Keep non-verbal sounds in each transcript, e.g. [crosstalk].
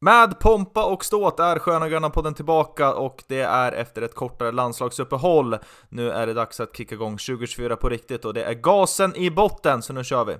Med pompa och ståt är Sköna Gröna podden tillbaka och det är efter ett kortare landslagsuppehåll. Nu är det dags att kicka igång 2024 på riktigt och det är gasen i botten, så nu kör vi!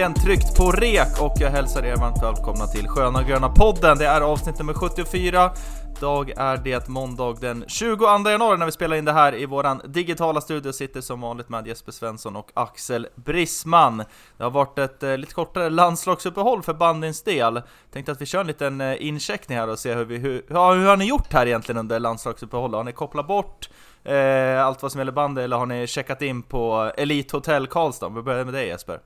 Återigen tryckt på rek och jag hälsar er varmt välkomna till Sköna Gröna podden. Det är avsnitt nummer 74. Dag är det måndag den 22 januari när vi spelar in det här i våran digitala studio. Sitter som vanligt med Jesper Svensson och Axel Brisman. Det har varit ett eh, lite kortare landslagsuppehåll för bandins del. Tänkte att vi kör en liten eh, incheckning här och ser hur vi, hur, ja, hur har ni gjort här egentligen under landslagsuppehållet? Har ni kopplat bort eh, allt vad som gäller bandy eller har ni checkat in på Elite Hotel Karlstad? Vi börjar med dig Jesper.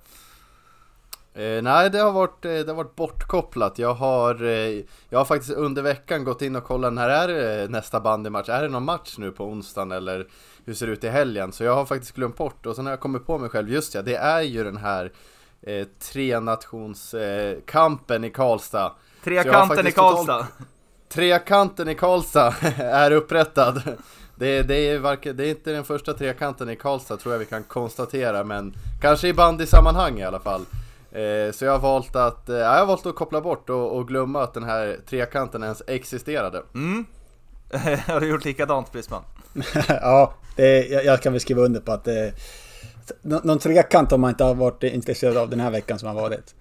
Eh, nej, det har, varit, eh, det har varit bortkopplat. Jag har, eh, jag har faktiskt under veckan gått in och kollat när är det nästa bandymatch? Är det någon match nu på onsdagen eller hur ser det ut i helgen? Så jag har faktiskt glömt bort och sen har jag kommit på mig själv, just ja, det är ju den här eh, trenationskampen eh, i Karlstad. Trekanten i Karlstad. totalt- Trekanten i Karlstad [laughs] är upprättad. Det, det, är varken, det är inte den första trekanten i Karlstad tror jag vi kan konstatera, men kanske i bandysammanhang i alla fall. Eh, så jag har valt att, eh, jag har valt att koppla bort och, och glömma att den här trekanten ens existerade. [laughs] Mm. [laughs] har du gjort likadant Brisman? [laughs] ja, det, jag, jag kan väl skriva under på att det, nå- någon trekant har man inte har varit intresserad av den här veckan som har varit.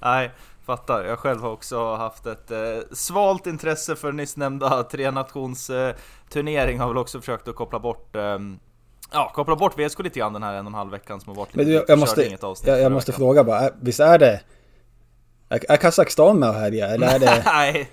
Nej, fattar. Jag själv har också haft ett eh, svalt intresse för nyss nämnda trenationsturnering. har väl också försökt att koppla bort eh, Ja, koppla bort VSK lite grann den här en och en halv veckan som har varit Men lite du, dyrt. jag Körde måste, inget avsnitt jag, jag måste veckan. fråga bara, är- visst är det... Är, är Kazakstan med härjar? Eller är det [laughs] Nej,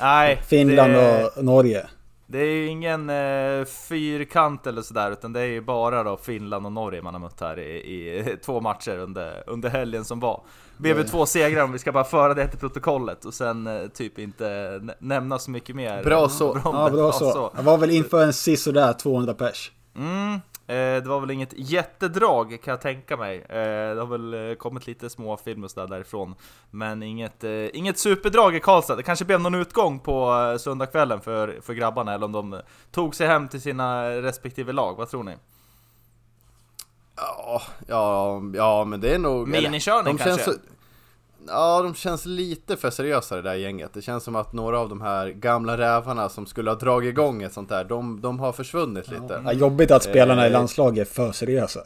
nej. Finland det, och Norge? Det är ju ingen eh, fyrkant eller sådär, utan det är ju bara då Finland och Norge man har mött här i, i [laughs] två matcher under, under helgen som var. blev två segrar om vi ska bara föra det till protokollet och sen eh, typ inte nä- nämna så mycket mer. Bra så. [laughs] om Ja, det. bra så. Jag var väl inför en sisådär 200 pers. Mm, eh, det var väl inget jättedrag kan jag tänka mig. Eh, det har väl eh, kommit lite små filmer sådär därifrån. Men inget, inget superdrag i Karlstad. Det kanske blev någon utgång på söndagskvällen för, för grabbarna, eller om de tog sig hem till sina respektive lag. Vad tror ni? Ja, ja, ja men det är nog... Minikörning de kanske? Känns, ja, de känns lite för seriösa det där gänget. Det känns som att några av de här gamla rävarna som skulle ha dragit igång ett sånt där, de, de har försvunnit lite. Ja, jobbigt att spelarna i Eh. landslaget är för seriösa.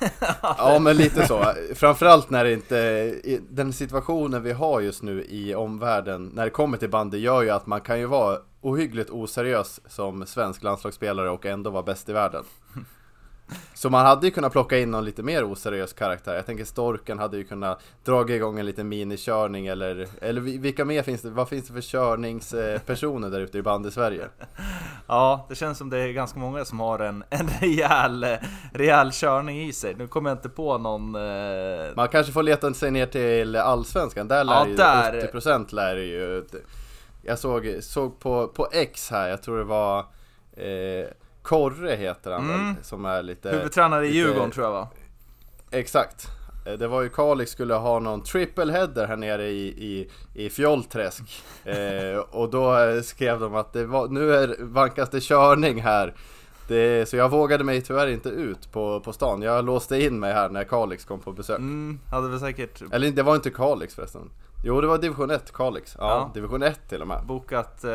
[laughs] Ja men lite så. Framförallt när det inte, den situationen vi har just nu i omvärlden när det kommer till bandy gör ju att man kan ju vara ohyggligt oseriös som svensk landslagsspelare och ändå vara bäst i världen. Så man hade ju kunnat plocka in någon lite mer oseriös karaktär. Jag tänker Storken hade ju kunnat dra igång en liten minikörning eller, eller vi- vilka mer finns det? Vad finns det för körningspersoner där ute i bandy-Sverige? Ja, det känns som det är ganska många som har en, en rejäl, rejäl körning i sig. Nu kommer jag inte på någon... Eh, Man kanske får leta sig ner till Allsvenskan, där lär Ja, ju där. 80% lär ju Jag såg, såg på, på X här, jag tror det var eh, Korre heter han Mm. väl, som är lite huvudtränare i lite- Djurgården tror jag va? Exakt Eh, Det var ju Kalix skulle ha någon triple header här nere i, i, i Fjollträsk [laughs] eh, Och då eh, skrev de att det var, nu är, vankas det körning här det, Så jag vågade mig tyvärr inte ut på, på stan Jag låste in mig här när Kalix kom på besök Mm, hade väl säkert eller det var inte Kalix förresten. Jo det var division 1 Kalix. Ja, Ja. division 1 till och med. bokat... Eh,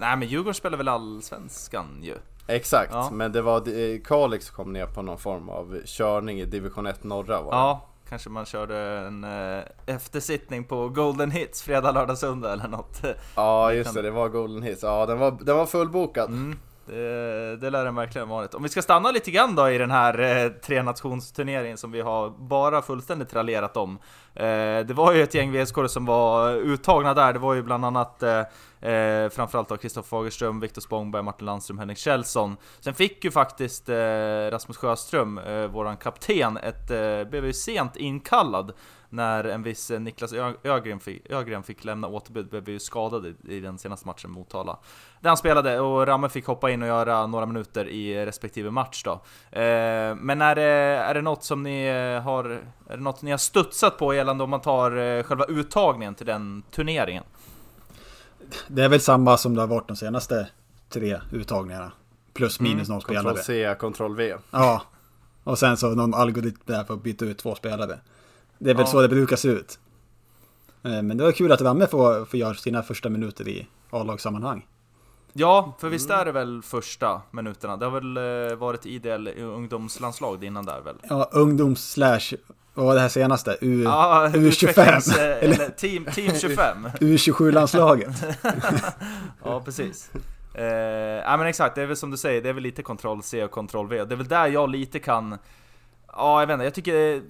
nej men Djurgården spelar väl allsvenskan ju? Exakt, Ja. men det var Kalix kom ner på någon form av körning i division 1 norra var det. Ja, kanske man körde en eh, eftersittning på Golden Hits fredag, lördag, söndag eller något. Ja [laughs] just det, det var Golden Hits. Ja den var, den var fullbokad. Mm. Det, det lär den verkligen varit. Om vi ska stanna lite grann då i den här eh, tre som vi har bara fullständigt trallerat om. Eh, det var ju ett gäng VSK som var uttagna där. Det var ju bland annat eh, eh, framförallt av Kristoffer Fagerström, Viktor Spångberg, Martin Landström, Henrik Kjellson. Sen fick ju faktiskt eh, Rasmus Sjöström, eh, våran kapten, ett, eh, blev ju sent inkallad när en viss eh, Niklas Ögren fick, Ögren fick lämna återbud, blev ju skadad i, i den senaste matchen mot Tala. Där han spelade och Ramme fick hoppa in och göra några minuter i respektive match då. Eh, men är det, är det något som ni eh, har, är det något ni har studsat på gällande om man tar själva uttagningen till den turneringen? Det är väl samma som det har varit de senaste tre uttagningarna. Plus minus mm. någon spelare. Ctrl C, Ctrl V. Ja. Och sen så någon algoritm där för att byta ut två spelare. Det är väl ja. så det brukar se ut. Eh, men det var kul att Ramme får, får göra sina första minuter i A-lagssammanhang. Ja, för visst är det väl första minuterna? Det har väl eh, varit IDL ungdomslandslag innan där väl? Ja, ungdoms slash, vad var det här senaste? U, ja, U25? Eller team, team 25? [laughs] U27-landslaget. [laughs] ja, precis. Eh, ja men exakt, det är väl som du säger, det är väl lite kontroll C och kontroll V. Det är väl där jag lite kan... Ja, jag vet inte, jag tycker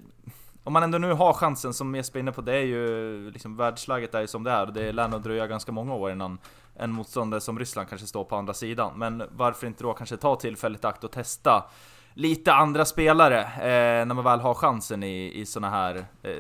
om man ändå nu har chansen som Jesper är inne på, det är ju liksom världsläget är ju som det är och det lär nog dröja ganska många år innan en motståndare som Ryssland kanske står på andra sidan. Men varför inte då kanske ta tillfället i akt och testa lite andra spelare eh, när man väl har chansen i, i såna här... Eh,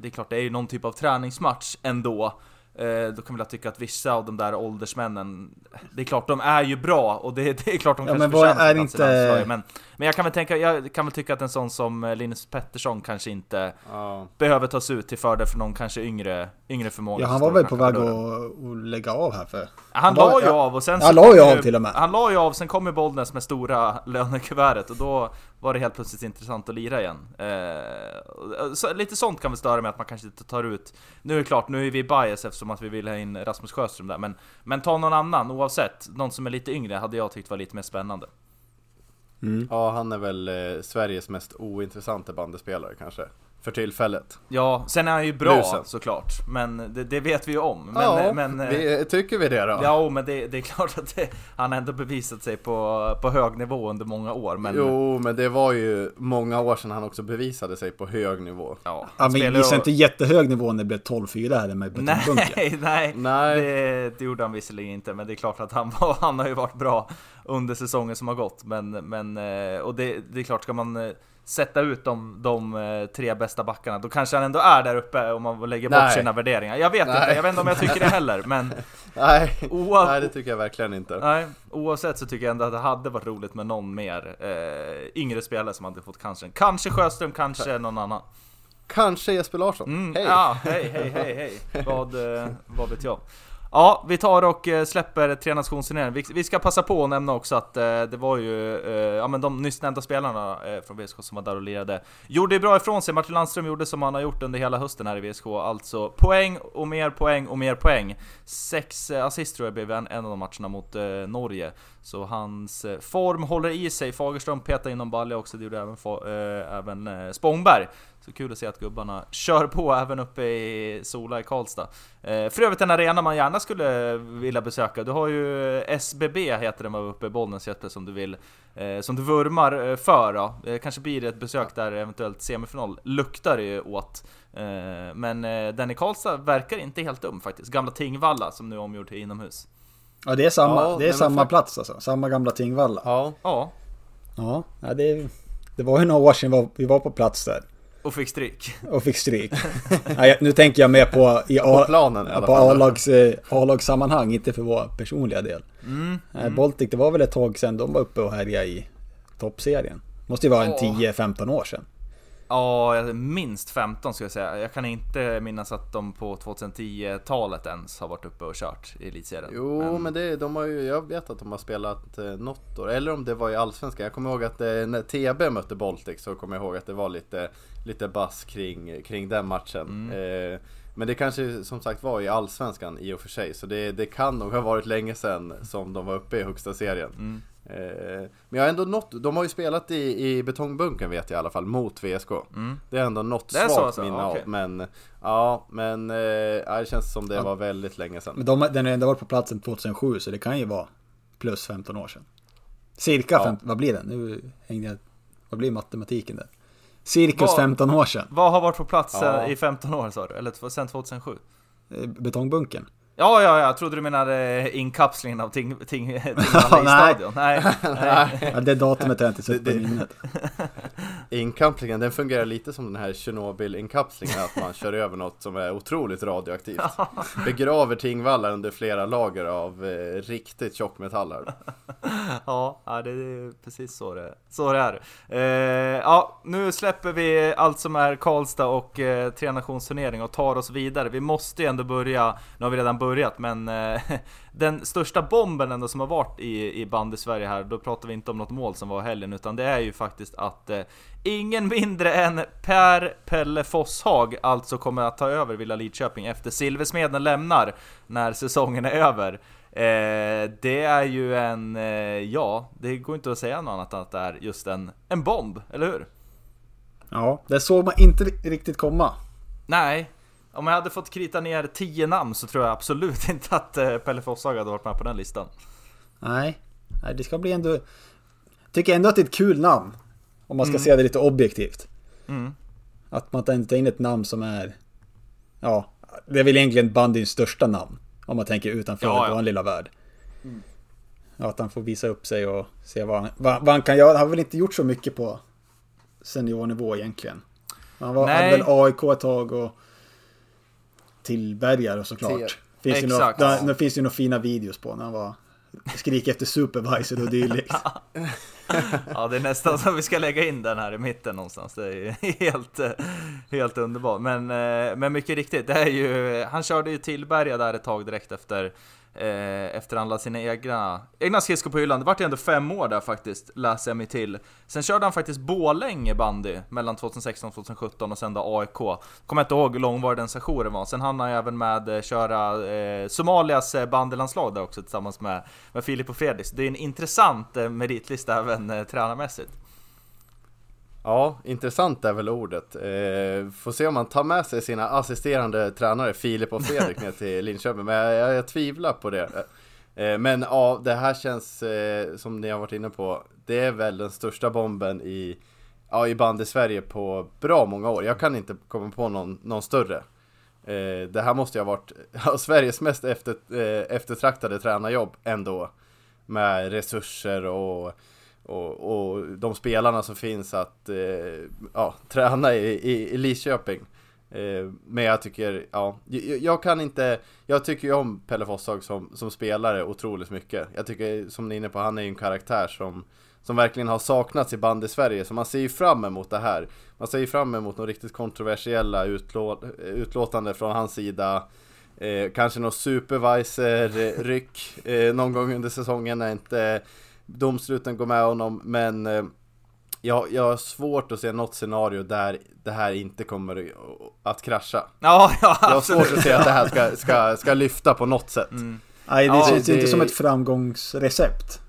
det är klart, det är ju någon typ av träningsmatch ändå. Eh, då kan jag tycka att vissa av de där åldersmännen, det är klart de är ju bra och det, det är klart de ja, kanske förtjänar är inte... men, men jag kan väl tänka, jag kan väl tycka att en sån som eh, Linus Pettersson kanske inte oh. behöver tas ut till fördel för någon kanske yngre, yngre förmåga. Ja, han var väl på väg att, att lägga av här för... Han, la ju av och sen... Han la ju av till och med. Han la ju av, sen kom ju Bollnäs med stora lönekuvertet och då var det helt plötsligt intressant att lira igen. Eh, så, lite sånt kan väl störa mig att man kanske inte tar ut... Nu är det klart, nu är vi bias eftersom att vi vill ha in Rasmus Sjöström där, men, men ta någon annan oavsett. Någon som är lite yngre hade jag tyckt var lite mer spännande. Mm. Ja, han är väl eh, Sveriges mest ointressanta bandespelare kanske för tillfället. Ja, sen är han ju bra Lusen. såklart, men det, det, vet vi ju om. Men, ja, men, vi, tycker vi det då? Ja, men det, det är klart att det, han ändå bevisat sig på, på hög nivå under många år. Men... Jo, men det var ju många år sedan han också bevisade sig på hög nivå. Ja, han ja, visade inte jättehög nivå när det blev 12-4 här med Nej, [laughs] nej, nej. Det, det gjorde han visserligen inte, men det är klart att han, var, han har ju varit bra under säsongen som har gått. Men, men eh, och det, det är klart, ska man eh, sätta ut de, de eh, tre bästa backarna, då kanske han ändå är där uppe om man lägger bort Nej. sina värderingar. Jag vet Nej. inte, jag vet inte om jag tycker det heller, men... [laughs] Nej. Nej, det tycker jag verkligen inte. Nej, oavsett så tycker jag ändå att det hade varit roligt med någon mer eh, yngre spelare som hade fått chansen. Kanske Sjöström, kanske någon annan. Kanske Jesper Larsson. Mm, hej! Ja, hej, hej, hej, hej. vad, eh, vad vet jag? Ja, vi tar och eh, släpper tre nationsturneringen. Vi ska passa på att nämna också att eh, det var ju eh, ja, men de nyss nämnda spelarna från VSK som var där och lirade. Gjorde bra ifrån sig. Martin Landström gjorde som han har gjort under hela hösten här i VSK. Alltså poäng och mer poäng och mer poäng. Sex assist tror jag blev en, en av de matcherna mot Norge. Så hans form håller i sig. Fagerström petade in någon balja också, det gjorde även, även Spångberg. Så kul att se att gubbarna [laughs] kör på även uppe i Sola i Karlstad. Eh, för övrigt en arena man gärna skulle vilja besöka. Du har ju SBB heter den uppe i Bollnäs som du vill eh, som du vurmar eh, för då. Kanske blir det ett besök där eventuellt semifinal luktar det ju åt. Men den i Karlstad verkar inte helt dum faktiskt. Gamla Tingvalla som nu är omgjord till inomhus. Ja det är samma, ja, det är samma plats alltså. Samma gamla Tingvalla. Ja. Ja. Ja, det, det var ju några år sedan vi var på plats där. Och fick stryk. Och fick stryk. Nu tänker jag mer på, i på planen i På A-lags, eh, A-lagssammanhang, inte för vår personliga del. Mm, mm. Baltic, det var väl ett tag sedan de var uppe och härjade i toppserien. Måste ju vara en 10-15 år sedan. Ja, minst 15 skulle jag säga. Jag kan inte minnas att de på 2010-talet ens har varit uppe och kört i elitserien. Jo, men, men det, de har ju, jag vet att de har spelat eh, något år, eller om det var i Allsvenskan. Jag kommer ihåg att eh, när TB mötte Baltic så kommer jag ihåg att det var lite, lite bass kring, kring den matchen. Mm. Eh, men det kanske som sagt var i Allsvenskan i och för sig, så det, det kan nog ha varit länge sedan som de var uppe i högsta serien. Mm. Eh, men jag har ändå nått, de har ju spelat i, i betongbunken vet jag i alla fall, mot VSK. Mm. Det är ändå något svagt så, alltså. minne okay. av. Men, ja, men eh, det känns som det ja. var väldigt länge sedan. Men de, den har ändå varit på platsen 2007 så det kan ju vara plus 15 år sedan. Cirka, Ja. fem, vad blir det? Nu hängde jag, vad blir matematiken där? Cirkus Vad- 15 år sedan. Vad har varit på plats Ja. sen, i 15 år sa du? Eller sen 2007? Eh, Betongbunkern. Ja, ja, ja, jag trodde du menade inkapslingen av ting, ting, [laughs] ting Ja, i nej. stadion. [laughs] Nej, nej. Ja, det datumet har jag inte sett på Det- det- minnet. [laughs] Inkapslingen, den fungerar lite som den här Tjernobyl-inkapslingen, att man kör över något som är otroligt radioaktivt. Begraver Tingvalla under flera lager av eh, riktigt tjockmetaller. Ja, ja, det är precis så det, så det är. Eh, ja, nu släpper vi allt som är Karlstad och eh, tre nationsturnering och tar oss vidare. Vi måste ju ändå börja, nu har vi redan börjat, men eh, [laughs] den största bomben ändå som har varit i, i bandy Sverige här, då pratar vi inte om något mål som var helgen, utan det är ju faktiskt att eh, ingen mindre än Per Pelle Fosshag alltså kommer att ta över Villa Lidköping efter Silversmeden lämnar när säsongen är över. Eh, det är ju en, ja, det går inte att säga något annat än att det är just en, en bomb, eller hur? Ja, det såg man inte ri- riktigt komma. Nej, om jag hade fått krita ner 10 namn så tror jag absolut [laughs] inte att eh, Pelle Fosshag hade varit med på den listan. Nej, Nej det ska bli ändå... Jag tycker ändå att det är ett kul namn. Om man ska se det lite objektivt. Mm. Att man inte tar in ett namn som är... Ja, det är väl egentligen bandyns största namn. Om man tänker utanför Ja, ja. vår lilla värld. Ja, att han får visa upp sig och se vad han, vad, vad han kan göra. Han har väl inte gjort så mycket på seniornivå egentligen. Han var, hade Nej. väl AIK ett tag och Tillbergare såklart. Finns ju några, Exakt. det finns ju några fina videos på när han var Skrik efter supervisor och dylikt. [laughs] Ja, det är nästan som vi ska lägga in den här i mitten någonstans. Det är ju [laughs] helt, helt underbart. Men, eh, men mycket riktigt, det är ju, han körde ju Tillberga där ett tag direkt efter, eh, efter han la sina egna, egna skridskor på hyllan. Det vart ju ändå fem år där faktiskt, läser jag mig till. Sen körde han faktiskt Borlänge bandy mellan 2016 och 2017 och sen då AIK. Kommer inte ihåg hur långvarig den sessionen var. Sen hann han även med eh, köra eh, Somalias eh, bandylandslag där också tillsammans med, med Filip och Fredrik. Så det är en intressant eh, meritlista även eh, tränarmässigt. Ja, intressant är väl ordet. Eh, får se om man tar med sig sina assisterande tränare Filip och Fredrik ner till [laughs] Linköping, men jag, jag, jag tvivlar på det. Eh, men ja, det här känns eh, som ni har varit inne på, det är väl den största bomben i, ja, i band i Sverige på bra många år. Jag kan inte komma på någon, någon större. Eh, det här måste ju ha varit [laughs] ja, Sveriges mest efter, eh, eftertraktade tränarjobb ändå. Med resurser och och, och de spelarna som finns att eh, ja, träna i, i, i Lidköping. Eh, men jag tycker, ja, jag, jag kan inte, jag tycker ju om Pelle Fosshag som, som spelare otroligt mycket. Jag tycker, som ni är inne på, han är ju en karaktär som, som verkligen har saknats i band i Sverige, så man ser ju fram emot det här. Man ser ju fram emot några riktigt kontroversiella utlå, utlåtande från hans sida. Eh, kanske något supervisor-ryck eh, någon gång under säsongen när inte domsluten går med honom, men eh, jag, jag har svårt att se något scenario där det här inte kommer att krascha. Ja, ja Jag har svårt att se att det här ska, ska, ska lyfta på något sätt. Mm. Nej, det Ja, känns ju det- inte som ett framgångsrecept.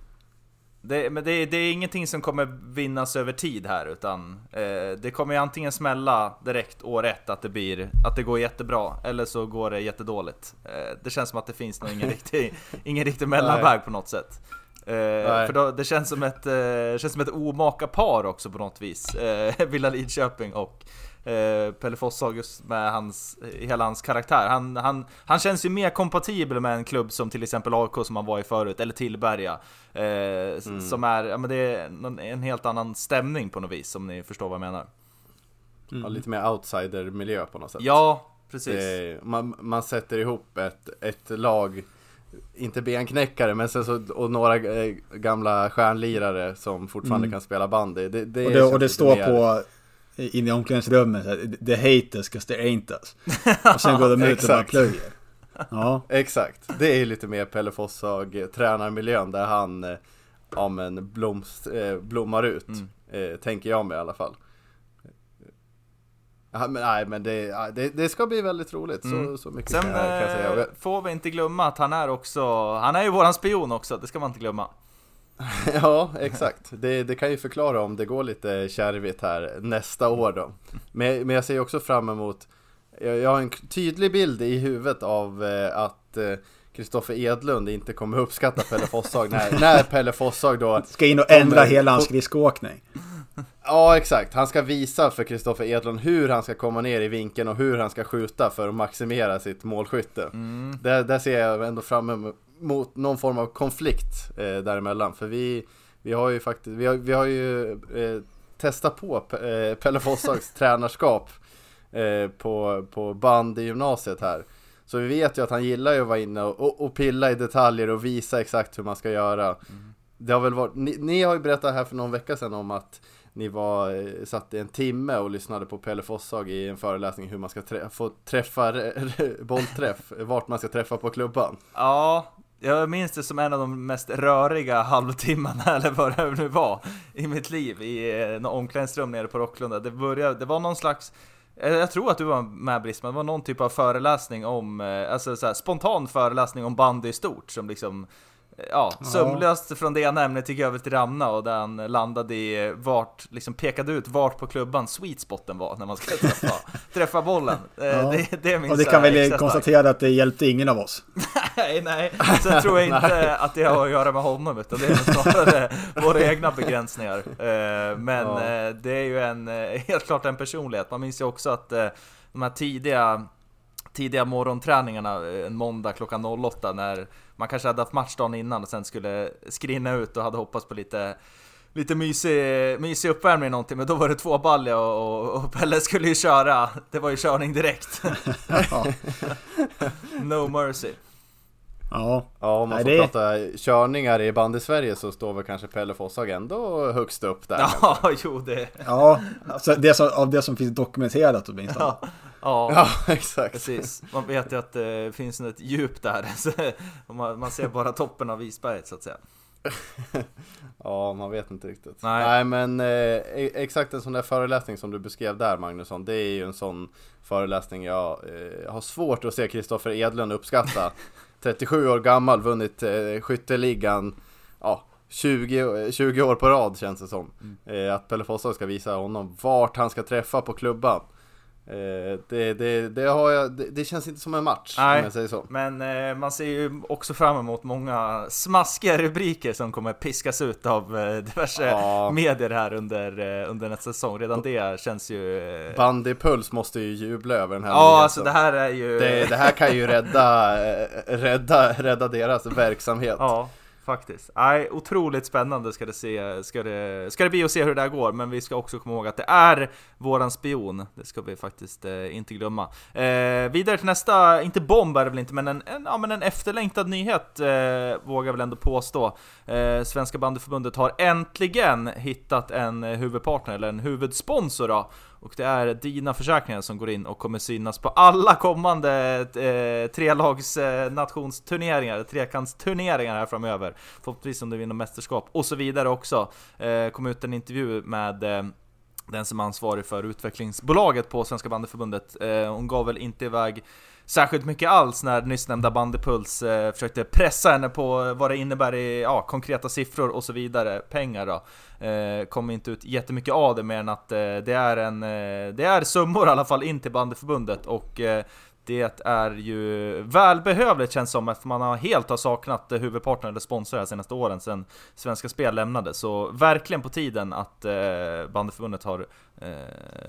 Det, men det, det är ingenting som kommer vinnas över tid här utan eh, det kommer ju antingen smälla direkt år ett att det blir att det går jättebra eller så går det jättedåligt. Eh, det känns som att det finns nog ingen [laughs] riktig, ingen riktig mellanväg på något sätt. Eh, för då, det känns som ett, eh, känns som ett omaka par också på något vis. Eh, [laughs] Villa Lidköping och eh, Pelle Fosshag just med hans, hela hans karaktär. Han, han, han känns ju mer kompatibel med en klubb som till exempel AIK som han var i förut, eller Tillberga. Eh, s- Som är, ja men det är en helt annan stämning på något vis, om ni förstår vad jag menar. Ja, lite mer outsider-miljö på något sätt. Ja, precis. Det, man, man sätter ihop ett, ett lag, inte benknäckare, men sen så, och några eh, gamla stjärnlirare som fortfarande kan spela bandy. Det, det Och det, och det står mer- på inne i omklädningsrummet så här, The hate us 'cause they ain't us. [laughs] Och sen går de ut och bara plöjer. Ja, Exakt, det är lite mer Pelle Fosshag eh, tränarmiljön där han eh, ja, men blomst, eh, blommar ut. Mm. Eh, tänker jag mig i alla fall. Ja, men, nej men det, det, det ska bli väldigt roligt, så, Mm. så mycket Sen kan jag, kan jag säga. Eh, får vi inte glömma att han är också, han är ju våran spion också, det ska man inte glömma. [laughs] Ja, exakt. Det, det kan ju förklara om det går lite kärvigt här nästa år då. Men, men jag ser också fram emot, jag, jag har en tydlig bild i huvudet av eh, att eh, Kristoffer Edlund inte kommer uppskatta Pelle Fossag när, när Pelle Fossag då Ska in och ändra hela hans skridskoåkning. Ja exakt, han ska visa för Kristoffer Edlund hur han ska komma ner i vinkeln och hur han ska skjuta för att maximera sitt målskytte. Mm. Där, där ser jag ändå fram emot någon form av konflikt eh, däremellan. För vi, vi har ju faktiskt, vi har, vi har ju eh, testat på eh, Pelle Fossags [laughs] tränarskap eh, på, på band i gymnasiet här. Så vi vet ju att han gillar ju att vara inne och, och, och pilla i detaljer och visa exakt hur man ska göra. Mm. Det har väl varit, ni, ni, har ju berättat här för någon vecka sedan om att ni var, eh, satt i en timme och lyssnade på Pelle Fossag i en föreläsning hur man ska trä få träffa bollträff, vart man ska träffa på klubban. Ja, jag minns det som en av de mest röriga halvtimmarna, [laughs] eller vad det nu var, i mitt liv i eh, en omklädningsrum nere på Rocklunda. Det, började, det var någon slags eh, jag tror att du var med Brisman, det var någon typ av föreläsning om, alltså så här, spontan föreläsning om bandy i stort som liksom ja, sömlöst från det ena ämnet gick över till andra och han landade i vart, liksom pekade ut vart på klubban sweet spoten var när man ska träffa, [laughs] träffa bollen. Eh, ja. Det, det är min Och det kan väl konstatera att det hjälpte ingen av oss. nej, nej. Sen tror jag [laughs] inte att det har att göra med honom utan det är snarare [laughs] våra egna begränsningar. Eh, men ja. Eh, det är ju en, helt klart en personlighet. Man minns ju också att de här tidiga tidiga morgonträningarna en måndag klockan 08 när man kanske hade haft match dagen innan och sen skulle skrinna ut och hade hoppats på lite Lite mysig, mysig uppvärmning någonting, men då var det två balja och, och, och Pelle skulle ju köra. Det var ju körning direkt. [laughs] [laughs] no mercy. Ja, ja om man Nej, får det... prata körningar i band i Sverige så står väl kanske Pelle Fossag ändå högst upp där. [laughs] Ja, jo det. Ja, alltså det som, av det som finns dokumenterat åtminstone. Ja. Ja, ja, [laughs] exakt. Precis. Man vet ju att det finns ett djup där. [laughs] man ser bara toppen av isberget så att säga. [laughs] ja, man vet inte riktigt. Nej, Nej men eh, e- exakt en sån där föreläsning som du beskrev där Magnusson. Det är ju en sån föreläsning jag eh, har svårt att se Kristoffer Edlund uppskatta. 37 år gammal, vunnit eh, skytteligan. Ja, 20, 20 år på rad känns det som. Mm. Eh, att Pelle Fosså ska visa honom vart han ska träffa på klubban. Eh, det, det, det, har jag, det, känns inte som en match Nej, om jag säger så. Men eh, man ser ju också fram emot många smaskiga rubriker som kommer piskas ut av eh, diverse ja. medier här under, under nästa säsong. Redan det känns ju... Eh... Bandypuls måste ju jubla över den här Ja, nyheten. alltså det här är ju... Det, det här kan ju rädda, rädda, rädda deras verksamhet. Ja faktiskt. Nej, otroligt spännande ska det, se, ska, det, ska det bli att se hur det där går, men vi ska också komma ihåg att det är våran spion. Det ska vi faktiskt eh, inte glömma. Eh, vidare till nästa, inte bomb är det väl inte, men en, en, ja, men en efterlängtad nyhet eh, vågar väl ändå påstå. Eh, Svenska bandyförbundet har äntligen hittat en eh, huvudpartner, eller en huvudsponsor då, och det är Dina Försäkringar som går in och kommer synas på alla kommande eh, trelags eh, nationsturneringar, trekantsturneringar här framöver. Förhoppningsvis om du vinner mästerskap och så vidare också. Eh, kom ut en intervju med eh, den som är ansvarig för utvecklingsbolaget på Svenska bandyförbundet. Eh, hon gav väl inte iväg särskilt mycket alls när nyssnämnda Bandypuls eh, försökte pressa henne på vad det innebär i ja, konkreta siffror och så vidare, pengar då. Eh, kom inte ut jättemycket av det mer än att eh, det, är en, eh, det är summor i alla fall in till Bandyförbundet och eh, det är ju välbehövligt känns som, eftersom man har helt har saknat huvudpartner eller sponsor de senaste åren sedan Svenska Spel lämnade. Så verkligen på tiden att eh, Bandyförbundet har eh,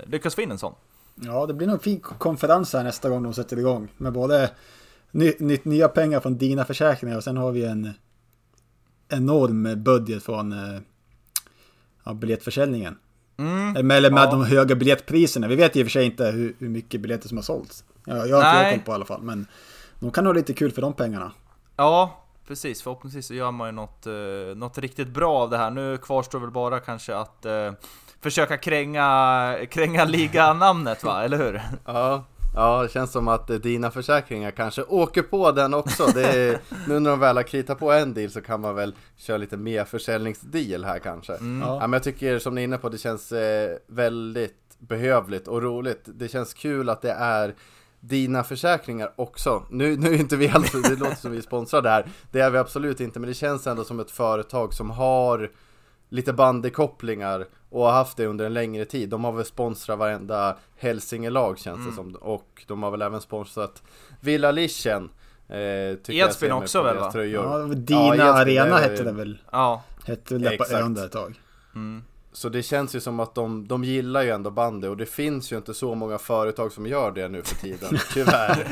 lyckats få in en sån. Ja, det blir nog en fin konferens här nästa gång de sätter igång. Med både ny, ny, nya pengar från dina försäkringar och sen har vi en enorm budget från eh, ja, biljettförsäljningen. Mm, Eller med ja. de höga biljettpriserna. Vi vet i och för sig inte hur, hur mycket biljetter som har sålts. Ja, jag har inte koll på i alla fall. Men de kan ha lite kul för de pengarna. Ja, precis. Förhoppningsvis så gör man ju något, eh, något riktigt bra av det här. Nu kvarstår väl bara kanske att eh, försöka kränga, kränga liganamnet va, eller hur? Ja, ja, det känns som att dina försäkringar kanske åker på den också. Det är, nu när de väl har kritat på en deal så kan man väl köra lite mer försäljningsdeal här kanske. Mm. Ja. men jag tycker som ni är inne på, det känns eh, väldigt behövligt och roligt. Det känns kul att det är dina försäkringar också. Nu, nu är inte vi alltså, det låter som vi är sponsrade här. Det är vi absolut inte, men det känns ändå som ett företag som har lite bandykopplingar och har haft det under en längre tid. De har väl sponsrat varenda Hälsingelag känns mm. det som. Och de har väl även sponsrat Villa Lichen. Eh, Edsbyn också väl, va? tröjor. Ja, Ja, Dina Edsbyn Arena är- hette det väl? Ja, Hette väl på ön där ett tag. mm. Så det känns ju som att de, de gillar ju ändå bandy och det finns ju inte så många företag som gör det nu för tiden, [laughs] tyvärr.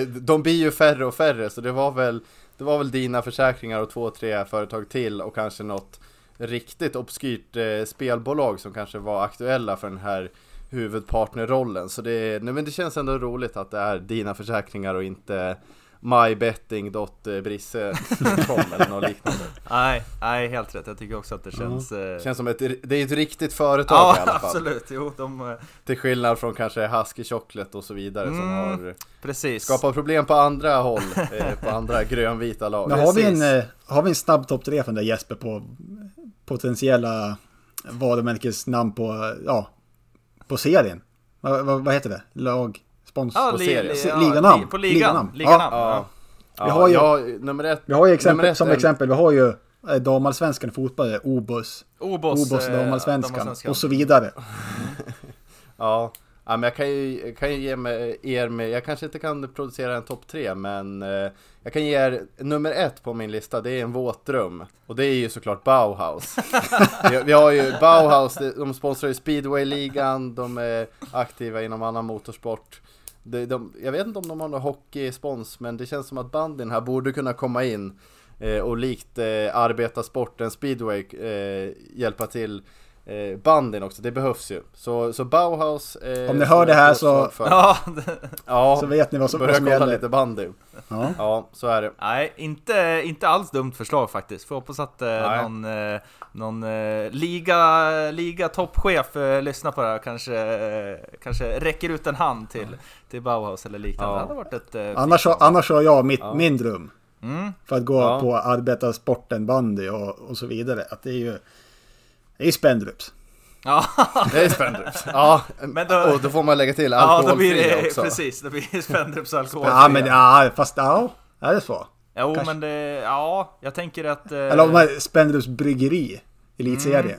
Eh, de blir ju färre och färre, så det var väl, det var väl dina försäkringar och två, tre företag till och kanske något riktigt obskyrt eh, spelbolag som kanske var aktuella för den här huvudpartnerrollen. Så det, nej, men det känns ändå roligt att det är dina försäkringar och inte mybetting.brisse.com eller något liknande. [laughs] nej, nej, helt rätt. Jag tycker också att det känns... eh, Känns som ett, det är ett riktigt företag Ja, i alla fall. absolut. Jo, de... eh, Till skillnad från kanske Husky Chocolate och så vidare som Mm. har Precis. skapat problem på andra håll, eh, på andra grönvita lag. Men har vi, en, eh, har vi en snabb topp tre från där Jesper på potentiella varumärkesnamn på, ja, på serien? Vad, vad, vad heter det? Lag? Spons? Ja, på li, serien. ja, liganamn. li- På ligan. Liganamn. Liganamn. Ja. Ja. Vi har ju- ja, nummer ett. Vi har ju exempel, nummer ett som exempel, vi har ju eh, damallsvenskan i fotboll, Obos, Obos, Obos eh, damallsvenskan damallsvenskan. och så vidare. [laughs] Ja, ja men jag kan ju, kan ju ge mig, er med, jag kanske inte kan producera en topp tre men eh, jag kan ge er nummer ett på min lista, det är en våtrum. Och det är ju såklart Bauhaus. [laughs] vi, vi har ju Bauhaus, de- sponsrar ju speedway-ligan, de är aktiva inom annan motorsport. De, de, jag vet inte om de har någon hockeyspons men det känns som att bandin här borde kunna komma in eh, och likt eh, arbetarsporten speedway eh, hjälpa till eh, bandin också, det behövs ju. Så, så Bauhaus... Eh, Om ni hör det här så- Ja, Ja, [laughs] Så vet ni vad som, vad som gäller. lite bandy. Ja. Ja, så är det. nej, inte, inte alls dumt förslag faktiskt. Får hoppas att eh, någon, eh, någon eh, liga, liga toppchef eh, lyssnar på det här och kanske, eh, kanske räcker ut en hand till, till Bauhaus eller liknande. Ja. Det hade varit ett... Eh, Annars, har- annars har jag mitt, min dröm. Mm. För att gå Ja. på arbetarsporten, bandy och, och så vidare. Att det är ju... Det är Spendrups. Ja, Det är spännande. Ja, Men då- och då får man lägga till ja, då alkoholfria blir det också. precis, det blir Spendrups alkohol. Ja, men ja, fast ja, är det så? Jo, kanske. men det, ja, jag tänker att... Eh, Eller om man Spendrups bryggeri, elitserie.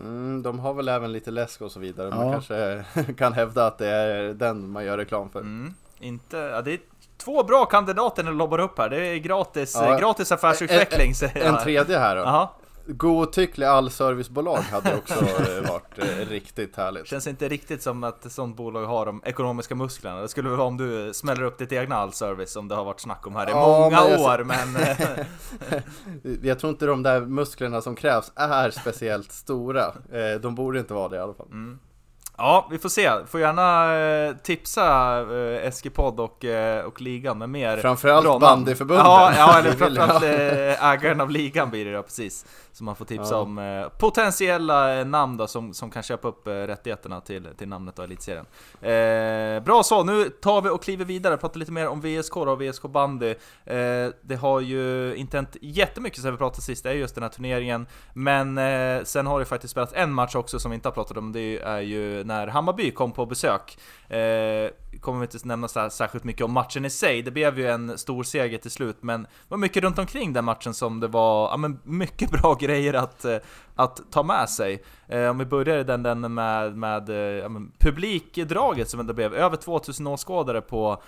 Mm, de har väl även lite läsk och så vidare. Man Ja. kanske [laughs] kan hävda att det är den man gör reklam för. Mm, inte, ja, det är två bra kandidater ni lobbar upp här. Det är gratis, Ja. gratis affärsutveckling. En, en jag. tredje här då. Jaha, Godtycklig allservicebolag hade också eh, [laughs] varit eh, riktigt härligt. känns inte riktigt som att ett sånt bolag har de ekonomiska musklerna. Det skulle väl vara om du smäller upp ditt egna allservice som det har varit snack om här i Ja, många men år, men... eh, [laughs] Jag tror inte de där musklerna som krävs är speciellt stora. De borde inte vara det i alla fall. Ja, vi får se. Får gärna eh, tipsa eh, Eskipod och, eh, och ligan med mer Framförallt namn. bandyförbundet. Ja, ja eller [laughs] framförallt ägaren av ligan blir det då, precis. Så man får tipsa Ja. om potentiella namn då som, som kan köpa upp rättigheterna till, till namnet och elitserien. Eh, bra så, nu tar vi och kliver vidare och pratar lite mer om VSK då, och VSK bandy. Eh, det har ju inte hänt jättemycket sen vi pratade sist, det är just den här turneringen. Men eh, sen har det faktiskt spelats en match också som vi inte har pratat om, det är ju när Hammarby kom på besök. Eh, kommer vi inte nämna så här särskilt mycket om matchen i sig, det blev ju en stor seger till slut, men det var mycket runt omkring den matchen som det var ja, men mycket [laughs] bra grejer att, eh, att ta med sig. Eh, om vi börjar i den, den med, med eh, ja, men publikdraget som det blev, över 2000 åskådare på,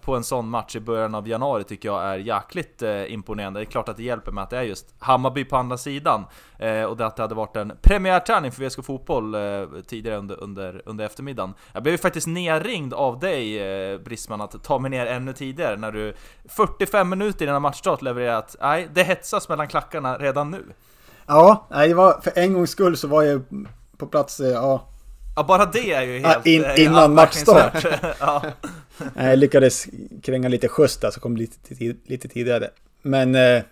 på en sån match i början av januari tycker jag är jäkligt eh, imponerande. Det är klart att det hjälper med att det är just Hammarby på andra sidan eh, och det att det hade varit en premiärträning för VSK Fotboll eh, tidigare under, under, under eftermiddagen. Jag blev ju faktiskt nerringd av dig eh, Brisman att ta mig ner ännu tidigare när du 45 minuter innan matchstart levererade att nej, det hetsas mellan klackarna redan nu. Ja, nej, var, för en gångs skull så var jag på plats, eh, ja, Ja, bara det är ju helt... in- eh, innan anmärkningsvärt. [laughs] ja. Jag lyckades kränga lite skjuts där så kom lite, lite tidigare. Men eh,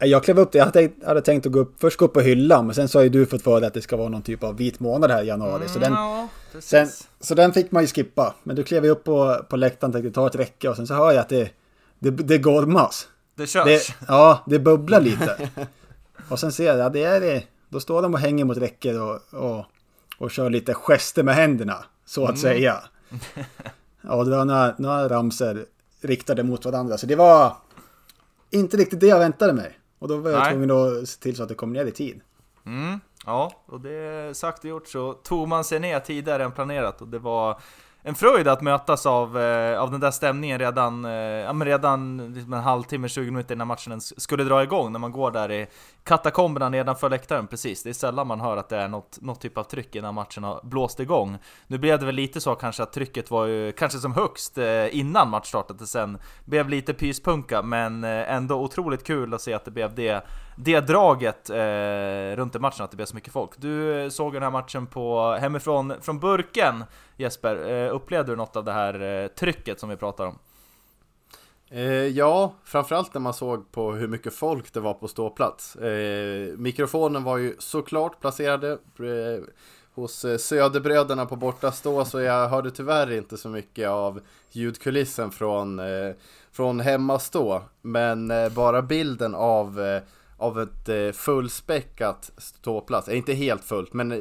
jag klev upp, jag hade, tänkt- hade tänkt att gå upp, först gå upp på hyllan, men sen så har ju du fått för dig att det ska vara någon typ av vit månad här i januari. Så den, Ja, precis. Sen, så den fick man ju skippa. Men då klev jag upp på, på läktaren tänkte ta ett räcke och sen så hör jag att det, det, det gormas. det körs. Det, ja, det bubblar lite. och sen ser jag, ja, det är det. Då står de och hänger mot räcket och, och, och kör lite gester med händerna, så att säga. [laughs] Ja, det var några, några ramser riktade mot varandra. Så det var inte riktigt det jag väntade mig. Och då var jag Nej. tvungen att se till så att det kom ner i tid. Mm, ja, och det sagt och gjort så tog man sig ner tidigare än planerat och det var en fröjd att mötas av, eh, av den där stämningen redan, eh, ja, men redan liksom en halvtimme, 20 minuter innan matchen ens skulle dra igång när man går där i katakomberna nedanför läktaren precis. Det är sällan man hör att det är något, något typ av tryck innan matchen har blåst igång. Nu blev det väl lite så kanske att trycket var ju kanske som högst eh, innan match startade sen blev lite pyspunka men ändå otroligt kul att se att det blev det, det draget eh, runt i matchen, att det blev så mycket folk. Du eh, såg den här matchen på hemifrån från burken Jesper, eh, upplevde du något av det här eh, trycket som vi pratar om? Eh, ja, framförallt när man såg på hur mycket folk det var på ståplats. Eh, mikrofonen var ju såklart placerade eh, hos eh, Söderbröderna på borta stå så jag hörde tyvärr inte så mycket av ljudkulissen från, eh, från hemmastå. Men eh, bara bilden av, eh, av ett eh, fullspäckat ståplats, eh, inte helt fullt men eh,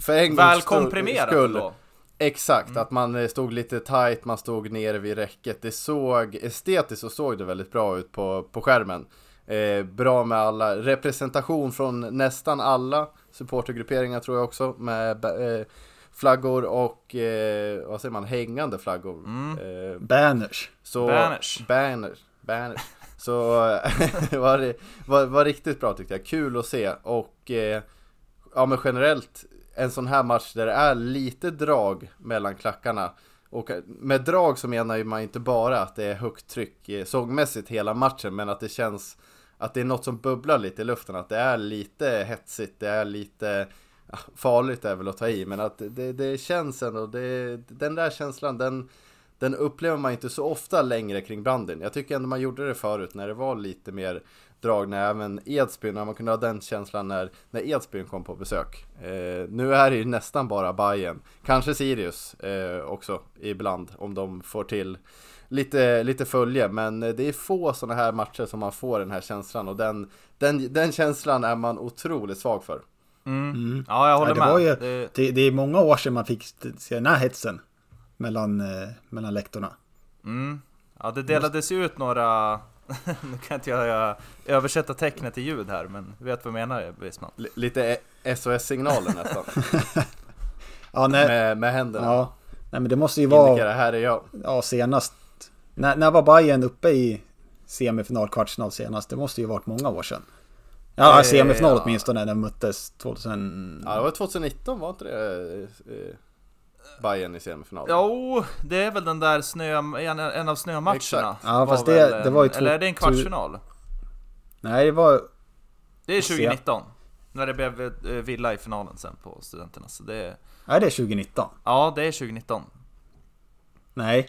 för en Väl komprimerat skull då? Exakt, att man eh, stod lite tight, man stod nere vid räcket. Det såg, estetiskt så såg det väldigt bra ut på, på skärmen. Eh, bra med alla, representation från nästan alla supportergrupperingar tror jag också. Med eh, flaggor och, eh, vad säger man, hängande flaggor. Eh, Banners. så, Banners. Banners. Banners. Så eh, [laughs] det var, var, var riktigt bra tyckte jag. Kul att se och eh, ja men generellt en sån här match där det är lite drag mellan klackarna. Och eh, med drag så menar ju man inte bara att det är högt tryck eh, sångmässigt hela matchen men att det känns att det är något som bubblar lite i luften. Att det är lite hetsigt, det är lite farligt är väl att ta i men att det, det känns ändå, det, den där känslan den den upplever man inte så ofta längre kring bandyn. Jag tycker ändå man gjorde det förut när det var lite mer drag när även Edsbyn, när man kunde ha den känslan när, när Edsbyn kom på besök. Eh, nu är det ju nästan bara Bayern. Kanske Sirius eh, också ibland om de får till lite, lite följe. Men det är få sådana här matcher som man får den här känslan och den, den, den känslan är man otroligt svag för. Mm. Ja, jag håller Ja, det, med. var ju, Det- det, det är många år sedan man fick se den här hetsen mellan, eh, mellan läktarna. Mm. Ja, det delades ju ut några... [laughs] nu kan inte jag översätta tecknet till ljud här, men du vet vad jag menar Wisman? L- lite SOS-signaler nästan. [laughs] Ja, nej, med, med händerna. ja, nej men det måste ju vara Indikera, här är jag. ja, senast. När, när var Bayern uppe i semifinal, kvartsfinal senast? Det måste ju varit många år sedan. Ja, Eh, semifinal ja. åtminstone när de möttes 2000. Ja, det var 2019 var inte det? Bayern i semifinal. Jo, det är väl den där snö, en, en av snömatcherna. Exakt. Ja, fast det- väl det var ju två- Eller är det en kvartsfinal? Nej, det var... Det är 2019. När det blev eh, Villa i finalen sen på Studenterna. Så det är, Nej, det är 2019. ja, det är 2019. Nej,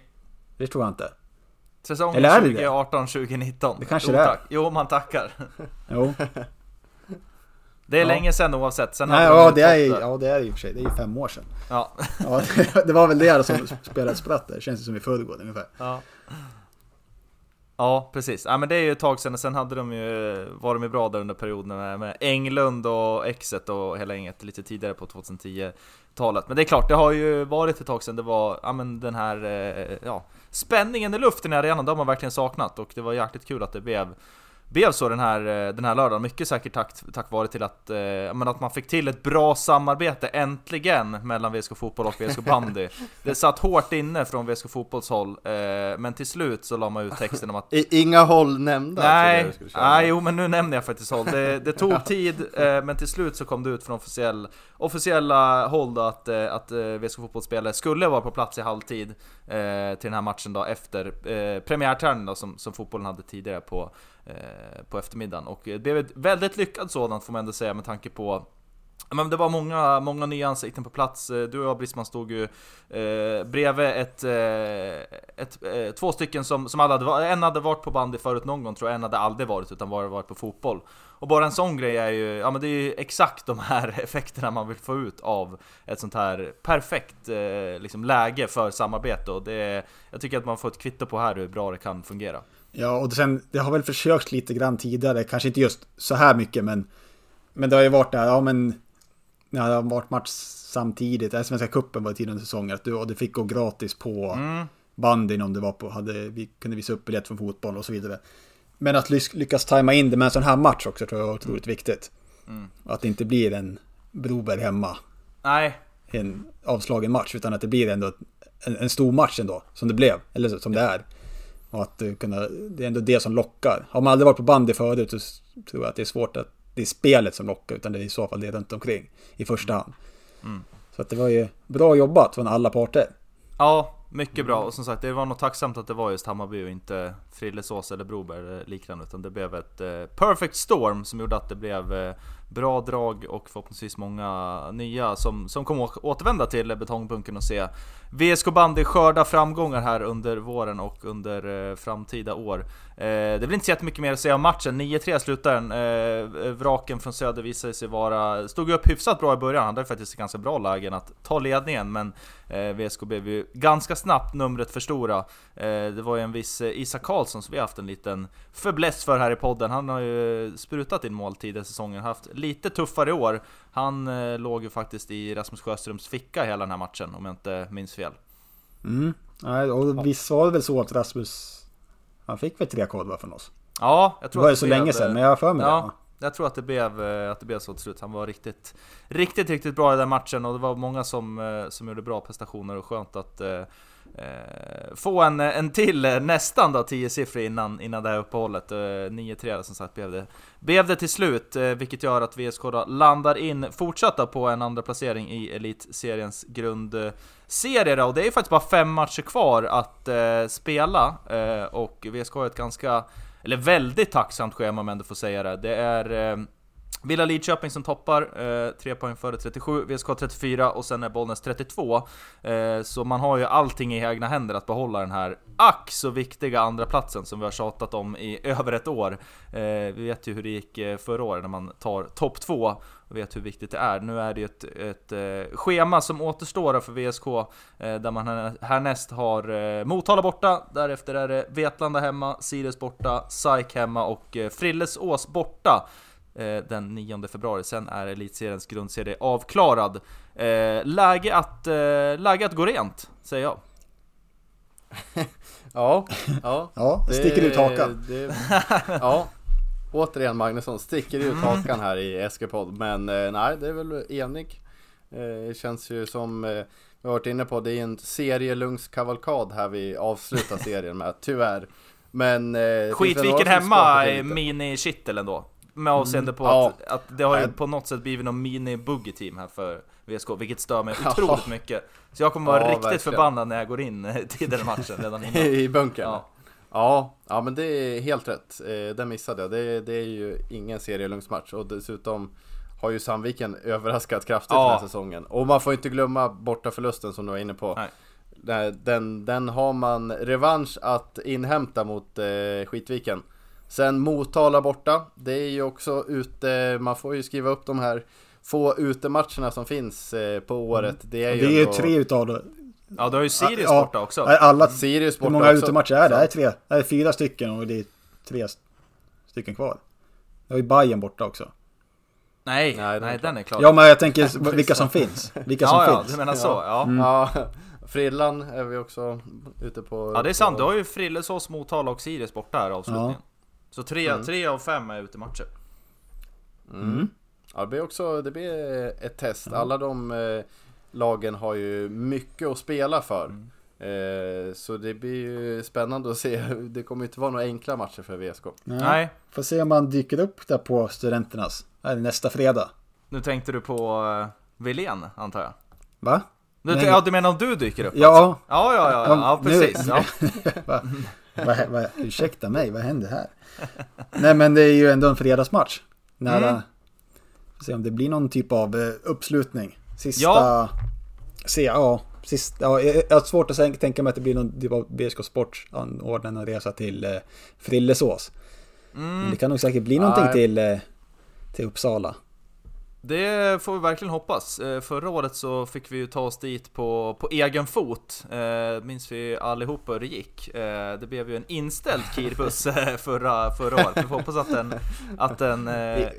det tror jag inte. Säsongen Eller är det det? 2018-2019. Det kanske jo, det är. tack. Jo, man tackar. Jo. [laughs] Det är Ja. länge sedan oavsett. Sen Nej, ja, det är, ja, det är i och för sig. Det är ju fem år sedan. Ja. Ja, det [laughs] var väl det som spelade spratt där. Känns det som i förrgår ungefär. Ja. Ja, precis. Ja, men det är ju ett tag sedan. Sen hade de ju, var de ju bra där under perioden med, med Englund och Exet och hela gänget lite tidigare på 2010-talet. Men det är klart, det har ju varit ett tag sedan det var, ja men den här, eh, ja, spänningen i luften i arenan, det har man verkligen saknat. Och det var jäkligt kul att det blev blev så den här, eh, den här lördagen, mycket säkert tack, tack vare till att, eh, men att man fick till ett bra samarbete äntligen mellan VSK Fotboll och VSK Bandy. [laughs] Det satt hårt inne från VSK Fotbolls håll, eh, men till slut så la man ut texten om att [laughs] I, inga håll nämnda. Nej, nej, jo men nu nämner jag faktiskt håll. Det, det tog [laughs] tid, eh, men till slut så kom det ut från officiell, officiella håll då att, eh, att eh, VSK Fotbollsspelare skulle vara på plats i halvtid eh, till den här matchen då efter eh, premiärträningen då som, som fotbollen hade tidigare på, eh, på eftermiddagen. Och det blev ett väldigt lyckat sådant får man ändå säga med tanke på men det var många, många nya ansikten på plats. Eh, du och jag Brisman stod ju eh, bredvid ett, eh, ett, eh, två stycken som, som alla hade, en hade varit på bandy förut någon gång tror jag, en hade aldrig varit utan bara varit på fotboll. Och bara en sån grej är ju, ja men det är ju exakt de här [laughs] effekterna man vill få ut av ett sånt här perfekt eh, liksom läge för samarbete och det, jag tycker att man får ett kvitto på här hur bra det kan fungera. Ja, och sen, det har väl försökt lite grann tidigare, kanske inte just så här mycket, men, men det har ju varit där, ja men, när det har varit match samtidigt, där Svenska Cupen var i tidigare säsonger, att du, och du fick gå gratis på Mm. bandyn om du var på, hade, vi kunde visa upp biljett från fotboll och så vidare. Men att lyckas tajma in det med en sån här match också tror jag är otroligt viktigt. Mm. Att det inte blir en Broberg hemma, Nej, en avslagen match, utan att det blir ändå en, en stor match ändå, som det blev, eller som det är. Och att eh, kunna, det är ändå det som lockar. Har man aldrig varit på bandy förut så tror jag att det är svårt att det är spelet som lockar, utan det är i så fall det runt omkring i första hand. Så att det var ju bra jobbat från alla parter. Ja, mycket bra. Och som sagt, det var nog tacksamt att det var just Hammarby och inte Frillesås eller Broberg eller liknande. Utan det blev ett eh, perfect storm som gjorde att det blev eh, bra drag och förhoppningsvis många nya som, som kommer återvända till Betongbunken och se VSK Bandy skörda framgångar här under våren och under eh, framtida år. Eh, det blir inte så jättemycket mer att säga om matchen. 9-3 slutar den. Eh, vraken från Söder visade sig vara... Stod upp hyfsat bra i början, han hade faktiskt ganska bra lägen att ta ledningen, men eh, VSK blev ju ganska snabbt numret för stora. Eh, det var ju en viss eh, Isak Karlsson som vi har haft en liten förbläss för här i podden. Han har ju sprutat in mål tidigare säsongen, haft lite tuffare i år. Han eh, låg ju faktiskt i Rasmus Sjöströms ficka hela den här matchen, om jag inte minns fel. Mm. Nej, och visst var det väl så att Rasmus, han fick väl tre kodvar från oss? Ja, jag Det tror var att ju så blev, länge sedan, men jag har för mig Ja, det. jag tror att det, blev, eh, att det blev så till slut. Han var riktigt, riktigt, riktigt bra i den matchen och det var många som, eh, som gjorde bra prestationer och skönt att eh, Eh, få en, en till eh, nästan då 10 siffror innan, innan det här uppehållet. Eh, 9-3 som sagt blev det, blev det till slut, eh, vilket gör att VSK då landar in fortsatta på en andra placering i Elitseriens grundserie. då. Och det är ju faktiskt bara fem matcher kvar att eh, spela eh, och VSK har ett ganska eller väldigt tacksamt schema om jag ändå får säga det. Det är eh, Villa Lidköping som toppar, eh, 3 poäng före 37, VSK 34 och sen är Bollnäs 32. Eh, så man har ju allting i egna händer att behålla den här ack så viktiga andra platsen som vi har tjatat om i [laughs] över ett år. Eh, vi vet ju hur det gick eh, förra året när man tar topp 2 och vet hur viktigt det är. Nu är det ju ett, ett eh, schema som återstår för VSK eh, där man här- härnäst har eh, Motala borta, därefter är det Vetlanda hemma, Sirius borta, SAIK hemma och eh, Frillesås borta den 9 februari. Sen är elitseriens grundserie avklarad. Eh, läge, att, eh, läge att gå rent, säger jag. [laughs] Ja, ja. [laughs] Ja, det sticker ut hakan. Det, ja, återigen Magnusson sticker ut hakan här i SG-podd. Men eh, nej, det är väl enig. Eh, Det känns ju som, eh, vi har varit inne på, det är en serielungskavalkad här vi avslutar serien med, tyvärr. Men... eh, Skitviken hemma mini-kittel ändå. Med avseende på Ja. att, att det har ju på något sätt blivit någon mini-buggy-team här för VSK, vilket stör mig Ja. otroligt mycket. Så jag kommer vara Ja, riktigt verkligen. förbannad när jag går in eh, till den matchen redan [laughs] innan. I bunkern? Ja. Ja. ja, men det är helt rätt. Eh, den missade jag. Det, det är ju ingen serielungsmatch och dessutom har ju Sandviken [laughs] överraskat kraftigt Ja. den här säsongen. Och man får inte glömma borta förlusten som du var inne på. Nej. Den, den, den har man revansch att inhämta mot eh, Skitviken. Sen Motala borta. Det är ju också ute, man får ju skriva upp de här få utematcherna som finns eh, på året. Det är Det ju, är ju ändå- tre utav det. Ja, du har ju Sirius Ja, borta också. Alla, Sirius hur borta många också. utematcher är det? Det är tre. Det är fyra stycken och det är tre stycken kvar. Det har ju Bayern borta också. Nej, Nej, nej, den är klar. Ja, men jag tänker [laughs] vilka som finns. Vilka [laughs] som ja, ja, finns. du menar så? Ja. Ja, Frillan är vi också ute på. Ja det är sant, du har ju Frillesås, Motala och Sirius borta här avslutningen. Ja. Så tre, tre av fem är ute matcher. Mm. Ja, det blir också det blir ett test. Alla de eh, lagen har ju mycket att spela för. Mm. Eh, så det blir ju spännande att se. [laughs] Det kommer inte vara några enkla matcher för VSK. Nej. Nej, Får se om man dyker upp där på studenternas. Det nästa fredag? nu tänkte du på uh, Wilén antar jag? Va? Du, Nej. ja, du menar om du dyker upp? Ja, Ja, ja, ja, ja, nu- precis. Ja. [laughs] va, va, va, ursäkta mig, vad händer här? [laughs] Nej men det är ju ändå en fredagsmatch. Nära. Mm. Får se om det blir någon typ av eh, uppslutning. Sista... Ja. Se, ja. Sist, ja, jag har svårt att tänka- mig att det blir någon typ av BSK Sport anordnar en resa till eh, Frillesås. Men det kan nog säkert bli någonting Nej. till, eh, till Uppsala. Det får vi verkligen hoppas. Eh, Förra året så fick vi ju ta oss dit på, på egen fot. Eh, minns vi allihopa hur det gick. Eh, det blev ju en inställd Kirbuss [laughs] eh, förra, förra året. Vi får hoppas att den, att den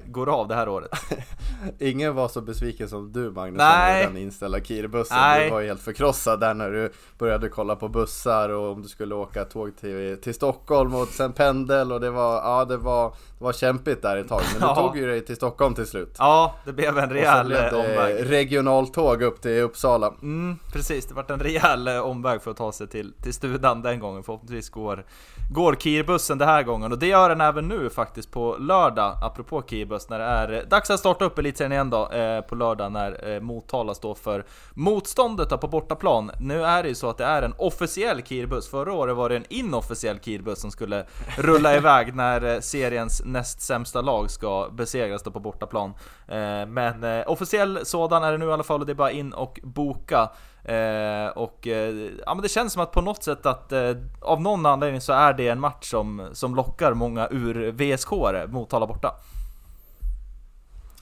går av det här året. [laughs] Ingen var så besviken som du Magnus Nej. den inställda Kirbussen. Nej. Du var ju helt förkrossad där när du började kolla på bussar och om du skulle åka tåg till, till Stockholm och sen pendel och det var, ja det var, det var kämpigt där ett tag. Men du [laughs] Ja. tog ju dig till Stockholm till slut. Ja, det blev en Och så rejäl blev eh, det omväg. regionaltåg upp till Uppsala. Mm, precis, det vart en rejäl eh, omväg för att ta sig till, till studan den gången. Förhoppningsvis går, går Kirbussen den här gången. Och det gör den även nu faktiskt på lördag, apropå Kirbuss, när det är eh, dags att starta upp elitserien igen då, eh, på lördag när eh, Motala står för motståndet då, på bortaplan. Nu är det ju så att det är en officiell Kirbuss. Förra året var det en inofficiell Kirbuss som skulle rulla [laughs] iväg när seriens näst sämsta lag ska besegras då på bortaplan. Eh, men eh, officiell sådan är det nu i alla fall och det är bara in och boka. Eh, och eh, ja, men det känns som att på något sätt att eh, av någon anledning så är det en match som, som lockar många ur VSK-are, Motala borta.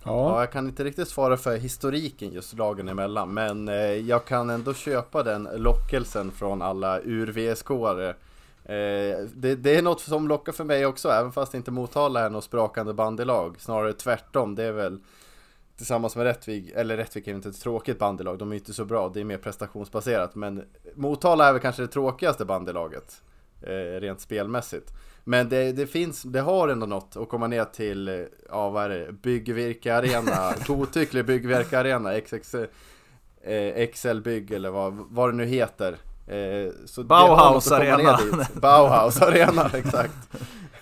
Ja, Ja, jag kan inte riktigt svara för historiken just lagen emellan, men eh, jag kan ändå köpa den lockelsen från alla ur-VSK-are. Eh, det, det är något som lockar för mig också, även fast inte Motala är något sprakande bandylag. Snarare tvärtom, det är väl tillsammans med Rättvik, eller Rättvik är inte ett tråkigt bandylag, de är inte så bra, det är mer prestationsbaserat. Men Motala är väl kanske det tråkigaste bandylaget, eh, rent spelmässigt. Men det, det finns, det har ändå något att komma ner till, eh, ja vad är det, Byggvirke Arena, [laughs] godtycklig Byggvirke Arena, XX, eh, XL Bygg eller vad, vad det nu heter. Eh, så [laughs] Bauhaus Arena. dit. Bauhaus Arena, exakt.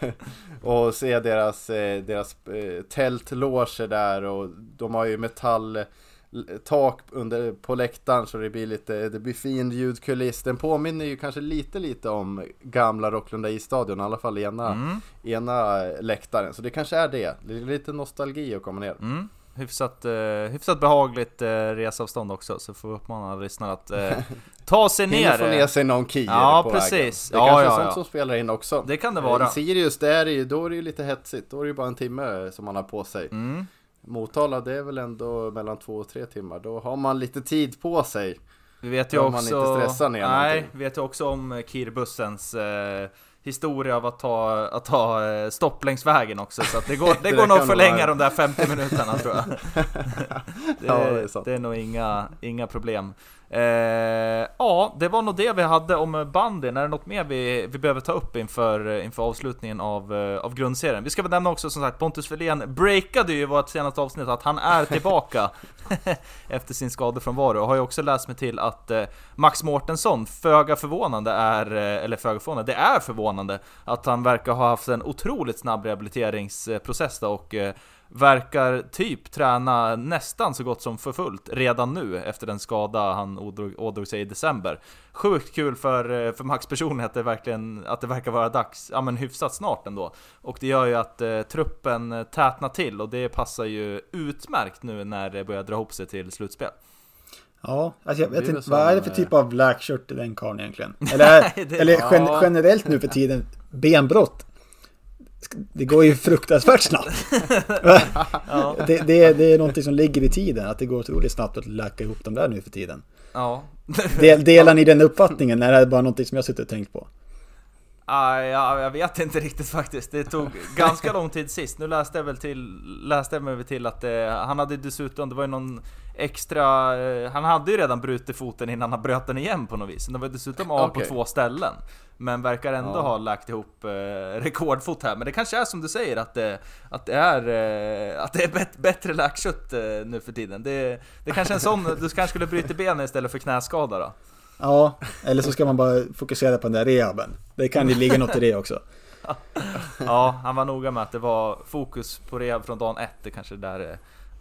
[laughs] och se deras, eh, deras eh, tältloger där och de har ju metall tak under, på läktaren så det blir lite, det blir fin ljudkuliss. Den påminner ju kanske lite lite om gamla Rocklunda isstadion, i alla fall ena, Mm. ena läktaren. Så det kanske är det. Det är lite nostalgi att komma ner. Mm. Hyfsat, eh, hyfsat behagligt eh, resavstånd också, så får vi uppmana lyssnare att eh, ta sig Hinner ner. få ner sig någon kier Ja, på precis. vägen. Det Ja, kanske ja, sånt ja. som spelar in också. Det kan det Eh, vara. I Sirius, där är ju, då är det ju lite hetsigt. Då är det ju bara en timme som man har på sig. Mm. Motala, det är väl ändå mellan två och tre timmar. Då har man lite tid på sig. Vi vet ju Om man också... inte stressar ner Nej, någonting. vet ju också om Kirbussens eh, historia av att ta, att ta eh, stopp längs vägen också. Så att det går, [laughs] det går nog nog förlänga vara. de där 50 minuterna tror jag. [laughs] Det, Ja, det är sant. det är nog inga, inga problem. Eh, ja, det var nog det vi hade om bandyn. Är det något mer vi, vi behöver ta upp inför, eh, inför avslutningen av, eh, av grundserien? Vi ska väl nämna också som sagt, Pontus Wilén breakade ju i vårt senaste avsnitt att han är tillbaka [laughs] efter sin skadefrånvaro. Och har ju också läst mig till att eh, Max Mårtensson, föga förvånande är, eh, eller föga förvånande, det är förvånande att han verkar ha haft en otroligt snabb rehabiliteringsprocess då och eh, verkar typ träna nästan så gott som för fullt redan nu efter den skada han ådrog, ådrog sig i december. Sjukt kul för, eh, för Max personligen att det verkligen att det verkar vara dags, ja men hyfsat snart ändå. Och det gör ju att eh, truppen eh, tätnar till och det passar ju utmärkt nu när det börjar dra ihop sig till slutspel. ja alltså jag vet inte, vad är det som, för typ av blackshirт i den karln egentligen? [laughs] Eller, Nej, det- eller gen, generellt nu för tiden, benbrott. Det går ju fruktansvärt snabbt. [laughs] Ja, Det, det, det är någonting som ligger i tiden, att det går otroligt snabbt att läka ihop dem där nu för tiden. ja. Del, [laughs] delar ni den uppfattningen? Är det bara någonting som jag suttit och tänkt på? Ah, ja, jag vet inte riktigt faktiskt. Det tog [laughs] ganska lång tid sist. Nu läste jag väl till, läste jag mig till att det, han hade dessutom, det var ju någon extra, eh, han hade ju redan brutit foten innan han bröt den igen på något vis. Den var dessutom av Okej. på två ställen. Men verkar ändå Ja. ha lagt ihop eh, rekordfot här. Men det kanske är som du säger att det, att det är, eh, att det är bet, bättre läkkött eh, nu för tiden. Det, det kanske är en sån, du kanske skulle bryta benen istället för knäskada då? Ja, eller så ska man bara fokusera på den där rehaben. Det kan ju ligga något i det också. Ja, han var noga med att det var fokus på rehab från dagen ett. Det kanske är där eh,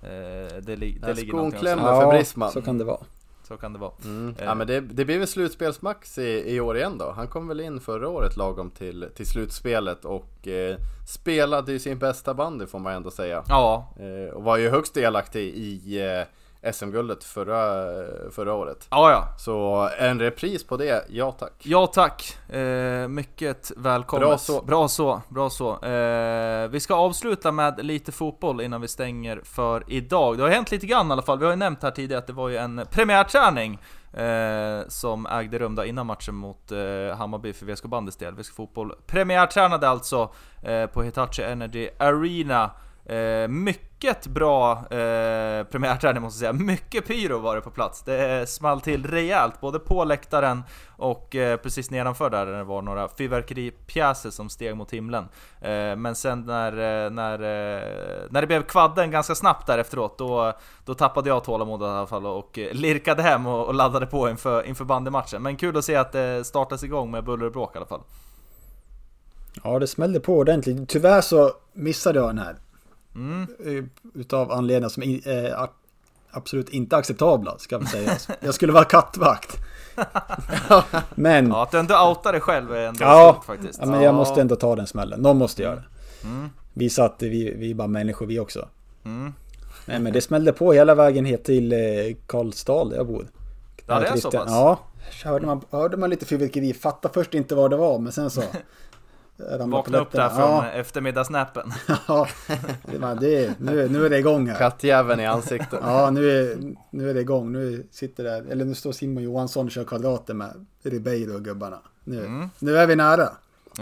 det, det ligger skon någonting klämmer. också. för Brisman. så kan det vara. Så kan det vara. Mm. Eh. Ja men det, det blir väl slutspelsmax i, i år igen då. Han kom väl in förra året lagom till, till slutspelet och eh, spelade ju sin bästa bandy får man ändå säga. Ja, Eh, och var ju högst delaktig i eh, SM-guldet förra, förra året. ja, ja. Så en repris på det, ja tack. Ja tack, eh, mycket välkommet. Bra så. Bra så, bra så. Eh, vi ska avsluta med lite fotboll innan vi stänger för idag. Det har hänt lite grann i alla fall. Vi har ju nämnt här tidigare att det var ju en premiärträning eh, som ägde rum innan matchen mot eh, Hammarby för VSK Bandys del. VSK Fotboll premiärtränade alltså eh, på Hitachi Energy Arena Eh, mycket bra eh, premiärträning måste jag säga. Mycket pyro var det på plats. Det small till rejält, både på läktaren och eh, precis nedanför där det var några fyrverkeripjäser som steg mot himlen. Eh, men sen när, eh, när, eh, när det blev kvadden ganska snabbt där efteråt, då, då tappade jag tålamodet i alla fall och eh, lirkade hem och, och laddade på inför, inför bandymatchen. Men kul att se att det startas igång med buller och bråk i alla fall. Ja, det smällde på ordentligt. Tyvärr så missade jag den här. Mm. Eh, Utav anledningar som är eh, absolut inte acceptabla, ska vi säga. Jag skulle vara kattvakt. [laughs] Men, Ja, att du ändå outar dig själv är ändå ja, stort faktiskt. ja, men jag måste ändå ta den smällen. Någon måste göra det. Mm. Visa att vi, vi är bara människor vi också. Mm. Nej men det smällde på hela vägen hit till eh, Karlstad där jag bor. Ja, det är så pass? Ja, hörde man, hörde man lite fyrverkeri. Fattade först inte vad det var, men sen så... [laughs] Vakna upp där från Ja, eftermiddagssnappen. [laughs] ja. Det, nu, nu är det igång här. Kattjäveln i ansiktet. Ja, nu är, nu är det igång. Nu sitter där, eller nu står Simon Johansson och kör kvadrater med Ribeiro och gubbarna. Nu, Mm. nu är vi nära.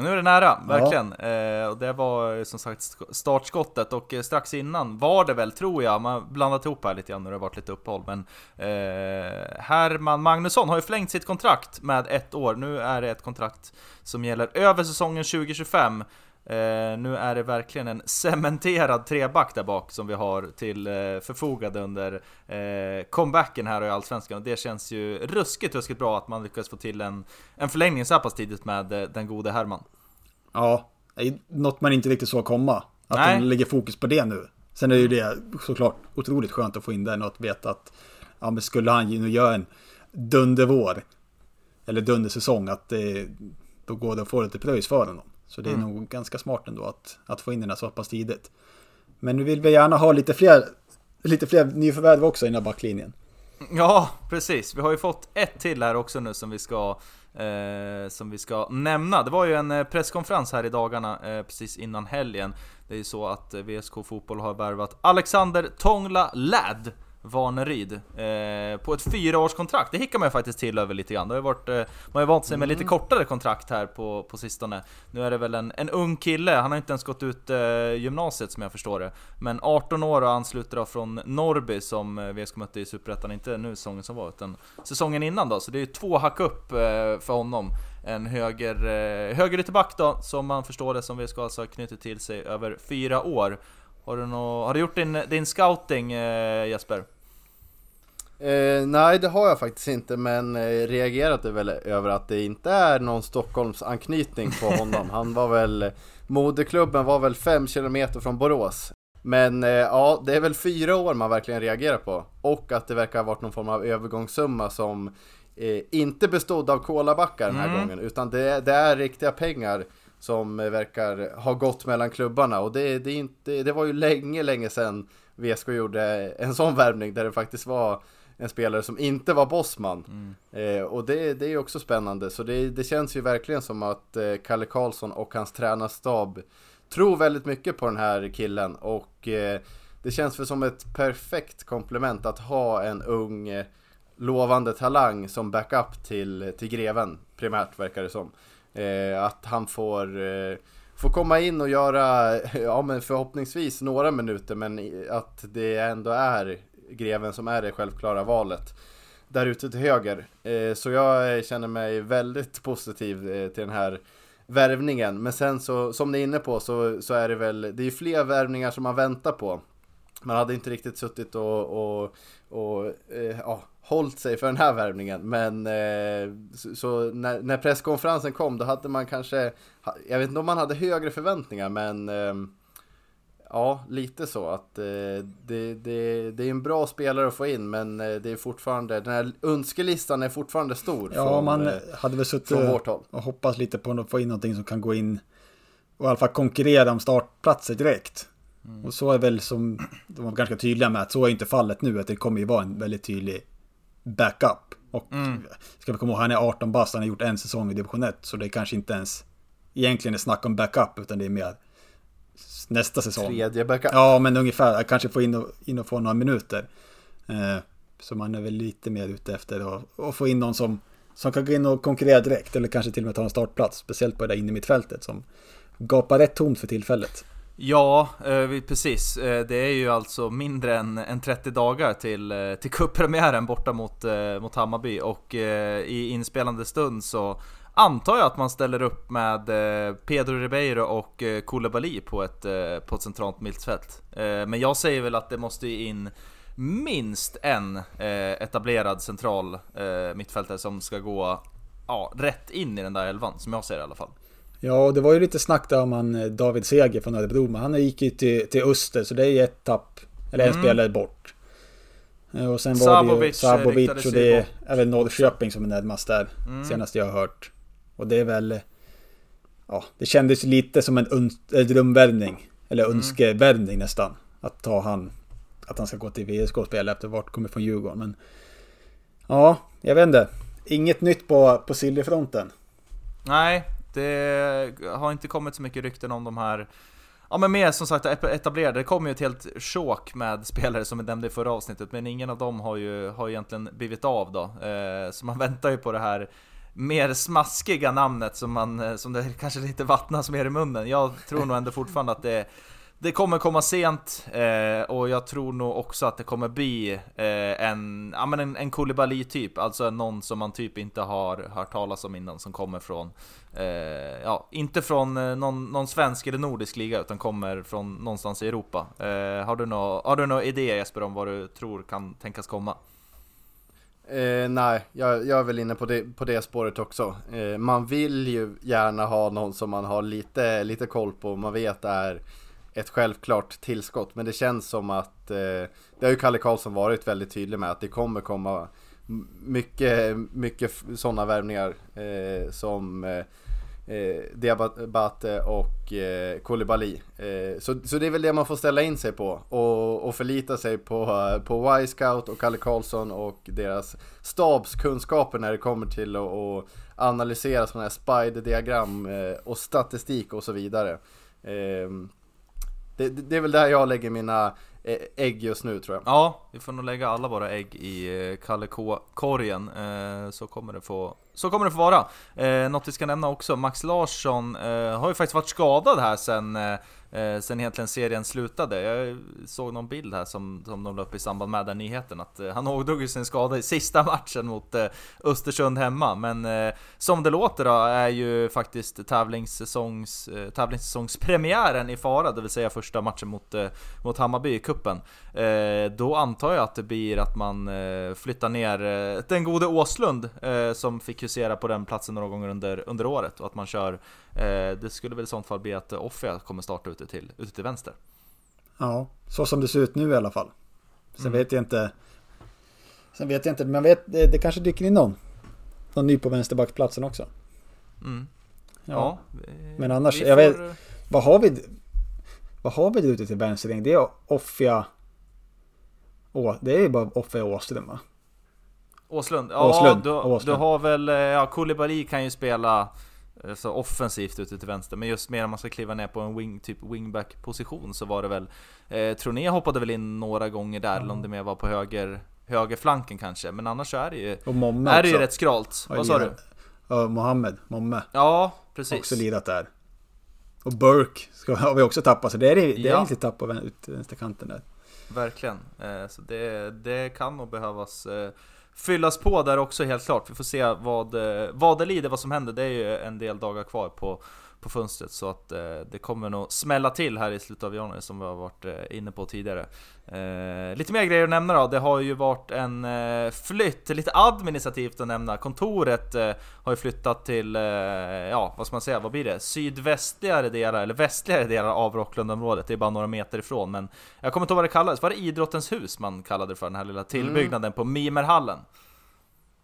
Nu är det nära, verkligen. Eh, och det var eh, som sagt sk- startskottet och eh, strax innan var det väl, tror jag, man blandat ihop här lite grann när det har varit lite uppehåll, men eh, Herman Magnusson har ju förlängt sitt kontrakt med ett år. Nu är det ett kontrakt som gäller över säsongen 2025. Eh, nu är det verkligen en cementerad treback där bak som vi har till eh, förfogande under eh, comebacken här i Allsvenskan och det känns ju ruskigt, ruskigt bra att man lyckas få till en, en förlängning så här pass tidigt med eh, den gode Herman. Ja, något man inte riktigt såg komma. Att Nej. de lägger fokus på det nu. Sen är ju det såklart otroligt skönt att få in den och att veta att ja, men skulle han nu göra en dundervår eller dundersäsong att det, då går det att få lite pröjs för honom. Så det är Mm. nog ganska smart ändå att, att få in den här så pass tidigt. Men nu vill vi gärna ha lite fler, lite fler nyförvärv också i den här backlinjen. Ja, precis. Vi har ju fått ett till här också nu som vi ska, eh, som vi ska nämna. Det var ju en eh, presskonferens här i dagarna, eh, precis innan helgen. Det är ju så att eh, VSK Fotboll har värvat Alexander Tongla Ladd Vaneryd eh, på ett fyraårskontrakt. Det hickar man ju faktiskt till över lite grann. Det har varit, eh, man har ju vant sig med lite kortare kontrakt här på, på sistone. Nu är det väl en, en ung kille, han har inte ens gått ut eh, gymnasiet som jag förstår det. Men 18 år och ansluter då från Norrby som eh, VSK mötte i Superettan, inte nu säsongen som var utan säsongen innan då. Så det är ju två hack upp eh, för honom. En höger, eh, höger ytterback då, som man förstår det, som VSK alltså har knutit till sig över fyra år. Har du, nå, har du gjort din, din scouting Jesper? Eh, nej, det har jag faktiskt inte, men eh, reagerade väl över att det inte är någon Stockholms anknytning på honom. Han var väl, moderklubben var väl 5 kilometer från Borås. Men eh, ja, det är väl fyra år man verkligen reagerar på. Och att det verkar ha varit någon form av övergångssumma som eh, inte bestod av kolabackar den här Mm. gången. Utan det, det är riktiga pengar som eh, verkar ha gått mellan klubbarna. Och det, det, är inte, det var ju länge, länge sedan VSK gjorde en sån värvning där det faktiskt var en spelare som inte var bossman. Eh, och det, det är ju också spännande. Så det, det känns ju verkligen som att eh, Kalle Karlsson och hans tränarstab tror väldigt mycket på den här killen. Och eh, det känns väl som ett perfekt komplement att ha en ung eh, lovande talang som backup till, till greven primärt verkar det som. Eh, att han får, eh, får komma in och göra, [laughs] ja men förhoppningsvis några minuter men att det ändå är greven som är det självklara valet. Där ute till höger. Eh, så jag känner mig väldigt positiv eh, till den här värvningen. Men sen så, som ni är inne på så, så är det väl, det är ju fler värvningar som man väntar på. Man hade inte riktigt suttit och, och, och eh, ja, hållit sig för den här värvningen. Men så, så när, när presskonferensen kom då hade man kanske, jag vet inte om man hade högre förväntningar men ehm, Ja, lite så att eh, det, det, det är en bra spelare att få in men eh, det är fortfarande, den här önskelistan är fortfarande stor. Ja, från, man eh, hade väl suttit och hoppats lite på att få in någonting som kan gå in och i alla fall konkurrera om startplatser direkt. Mm. Och så är väl som de var ganska tydliga med att så är inte fallet nu, att det kommer ju vara en väldigt tydlig backup. Och Mm. ska vi komma ihåg, han är 18 bast, han har gjort en säsong i division 1, så det är kanske inte ens egentligen är snack om backup, utan det är mer nästa säsong. Tredje backup. Ja, men ungefär. Jag kanske får in och, in och få några minuter. Eh, så man är väl lite mer ute efter att, få in någon som, som kan gå in och konkurrera direkt. Eller kanske till och med ta en startplats. Speciellt på det där inne i mittfältet som gapar rätt tomt för tillfället. Ja, eh, precis. Eh, det är ju alltså mindre än, än 30 dagar till, eh, till [laughs] cuppremiären borta mot, mot Hammarby och i inspelande stund så antar jag att man ställer upp med Pedro Ribeiro och Koulibaly på ett, på ett centralt mittfält. Men jag säger väl att det måste in minst en etablerad central mittfältare som ska gå ja, rätt in i den där elvan, som jag ser det i alla fall. Ja, och det var ju lite snack där om han eh, David Seger från Örebro, men han gick ju till, till Öster, så det är ju ett tapp, eller en mm. spelare bort. Eh, och sen var det ju Sabovic och det är väl Norrköping som är närmast där, mm. senast jag har hört. Och det är väl... Ja, det kändes lite som en drömvärvning, eller mm. önskevärvning nästan. Att ta han, att han ska gå till VSK och spela efter vart kommer från Djurgården. Men ja, jag vet inte. Inget nytt på, på Sillyfronten. Nej, det har inte kommit så mycket rykten om de här Ja men mer som sagt etablerade, det kom ju ett helt chock med spelare som vi nämnde i förra avsnittet Men ingen av dem har ju har egentligen blivit av då eh, Så man [laughs] väntar ju på det här mer smaskiga namnet som, man, eh, som det [laughs] kanske lite vattnas mer i munnen Jag tror nog ändå fortfarande att det det kommer komma sent eh, och jag tror nog också att det kommer bli eh, en, ja, men en, en Koulibaly typ, alltså någon som man typ inte har hört talas om innan som kommer från, eh, ja, inte från eh, någon, någon svensk eller nordisk liga utan kommer från någonstans i Europa. Eh, har du några idéer Jesper om vad du tror kan tänkas komma? Eh, nej, jag, jag är väl inne på det, på det spåret också. Eh, man vill ju gärna ha någon som man har lite, lite koll på, man vet är ett självklart tillskott. Men det känns som att, eh, det har ju Kalle Karlsson varit väldigt tydlig med, att det kommer komma mycket, mycket sådana värvningar eh, som eh, eh, Diabate och eh, Koulibaly. Eh, så, så det är väl det man får ställa in sig på och, och förlita sig på, på Y-scout och Kalle Karlsson och deras stabskunskaper när det kommer till att, och analysera sådana här spider-diagram eh, och statistik och så vidare. Eh, det, det, är väl där jag lägger mina Eh, ägg just nu tror jag. Ja, vi får nog lägga alla våra ägg i eh, Kalle K-korgen. Eh, så kommer det få så kommer det få vara. något vi ska nämna också, Max Larsson har ju faktiskt varit skadad här sen eh, sen egentligen serien slutade. Jag såg någon bild här som, som de la upp i samband med den nyheten att eh, han ådrog sin skada i sista matchen mot eh, Östersund hemma. Men eh, som det låter då är ju faktiskt tävlingssäsongs, eh, tävlingssäsongspremiären i fara, det vill säga första matchen mot, eh, mot Hammarby i kuppen. Eh, då antar jag att det blir att man eh, flyttar ner eh, den gode Åslund eh, som fick husera på den platsen några gånger under, under året och att man kör det skulle väl i sånt fall bli att Offia kommer starta ute till, ute till vänster. Ja, så som det ser ut nu i alla fall. Sen mm. vet jag inte. Sen vet jag inte, men vet, det, det kanske dyker in någon. Någon ny på vänsterbacksplatsen också. Mm. Ja, ja men annars, får... jag vet, vad har vi? Vad har vi ute till vänster? Det är Offia. Å, det är ju bara Offia Åström va? Åslund? Ja, Åslund. Du, Åslund. du har väl, ja Koulibaly kan ju spela Eh, så offensivt ute till vänster, men just mer om man ska kliva ner på en wing, typ wingback position så var det väl eh, Troné hoppade väl in några gånger där, mm. eller om det mer var på höger högerflanken kanske, men annars så är det ju, är det ju rätt skralt. Vad sa du? Ja, Mohammed, Momme. Ja, precis. Också lirat där. Och Burke ska, har vi också tappat, så det är, det är ja. inte tapp på vänsterkanten där. Verkligen, eh, så det, det kan nog behövas eh, fyllas på där också helt klart. Vi får se vad, eh, vad det lider, vad som händer. Det är ju en del dagar kvar på, på fönstret så att eh, det kommer nog smälla till här i slutet av januari som vi har varit eh, inne på tidigare. Eh, lite mer grejer att nämna då. Det har ju varit en eh, flytt, lite administrativt att nämna. Kontoret eh, har ju flyttat till, eh, ja vad ska man säga, vad blir det? Sydvästligare delar, eller västligare delar av Rocklundområdet. Det är bara några meter ifrån, men jag kommer inte ihåg vad det kallades. Var det Idrottens hus man kallade det för, den här lilla tillbyggnaden mm. på Mimerhallen?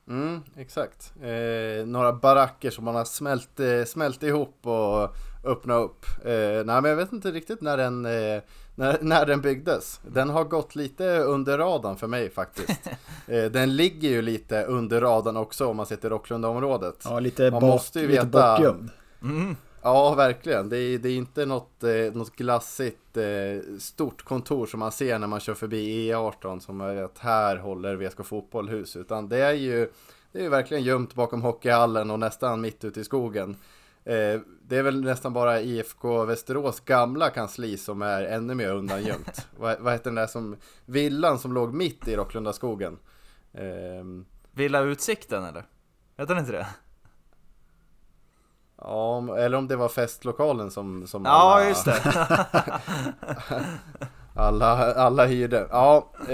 Mm, exakt. Eh, några baracker som man har smält, eh, smält ihop och öppnat upp. Eh, nej men jag vet inte riktigt när den, eh, när, [laughs] när den byggdes. Den har gått lite under radarn för mig faktiskt. [laughs] Eh, den ligger ju lite under radarn också om man sitter i Rocklundaområdet. Ja, lite, man måste ju lite veta, bortgömd. Mm. Ja, verkligen. Det är, det är inte något, eh, något glassigt eh, stort kontor som man ser när man kör förbi E18 som är att här håller VSK Fotboll hus. Utan det är ju det är verkligen gömt bakom hockeyhallen och nästan mitt ute i skogen. Eh, det är väl nästan bara IFK Västerås gamla kansli som är ännu mer undangömt. [laughs] vad, vad heter den där som, villan som låg mitt i Rocklunda skogen? Eh, Villa Utsikten eller? Heter den inte det? Ja, om- eller om det var festlokalen som, som Ja, alla, just det. [laughs] alla, alla hyrde. Ja, eh,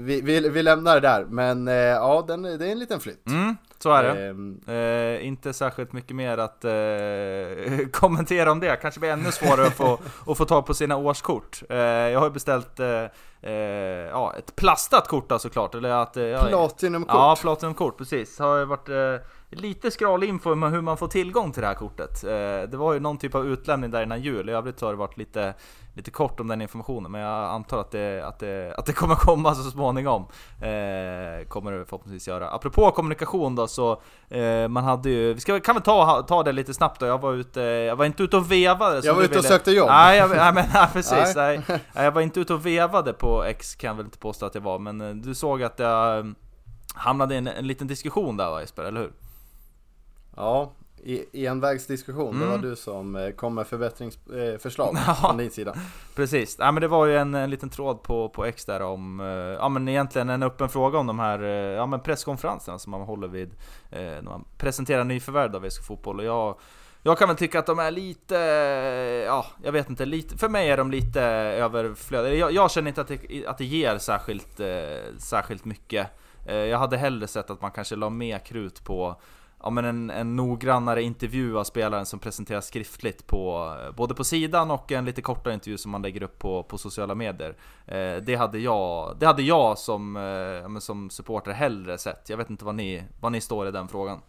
vi, vi, vi lämnar det där. Men eh, ja, den, det är en liten flytt. Mm, så är det. Ehm, Eh, inte särskilt mycket mer att eh, [laughs] kommentera om det. Kanske blir ännu svårare att få, [laughs] att få tag på sina årskort. Eh, jag har beställt eh, ja, ett plastat kort då såklart. Eller att, Platinumkort. Ja, Platinum-kort, precis. Har varit lite skral-info om hur man får tillgång till det här kortet. Eh, det var ju någon typ av utlämning där innan jul, i övrigt så har det varit lite, lite kort om den informationen. Men jag antar att det, att det, att det kommer [laughs] komma så småningom. Eh, kommer det förhoppningsvis göra. Apropå kommunikation då, så eh, man hade ju, vi ska, kan väl ta, ta det lite snabbt då. Jag var ute, jag var inte ute och vevade. Jag var ute och sökte jobb. Nej, jag, nej, men, [laughs] nej precis. Nej. Nej. Jag var inte ute och vevade på X kan jag väl inte påstå att jag var, men du såg att jag hamnade i en, en liten diskussion där va Jesper, eller hur? Ja, i envägsdiskussion. Det var Mm. du som eh, kom med förbättringsförslag [laughs] Ja. från din sida. Precis, ja, men det var ju en, en liten tråd på, på X där om, eh, ja men egentligen en öppen fråga om de här eh, ja, men presskonferenserna som man håller vid eh, när man presenterar nyförvärv av VSK Fotboll. Och jag, jag kan väl tycka att de är lite, eh, ja jag vet inte, lite, för mig är de lite överflödiga. Jag, jag känner inte att det, att det ger särskilt, eh, särskilt mycket. Eh, jag hade hellre sett att man kanske la mer krut på ja, men en, en noggrannare intervju av spelaren som presenteras skriftligt på både på sidan och en lite kortare intervju som man lägger upp på, på sociala medier. Eh, det, hade jag, det hade jag som, eh, som supporter hellre sett. Jag vet inte vad ni, vad ni står i den frågan.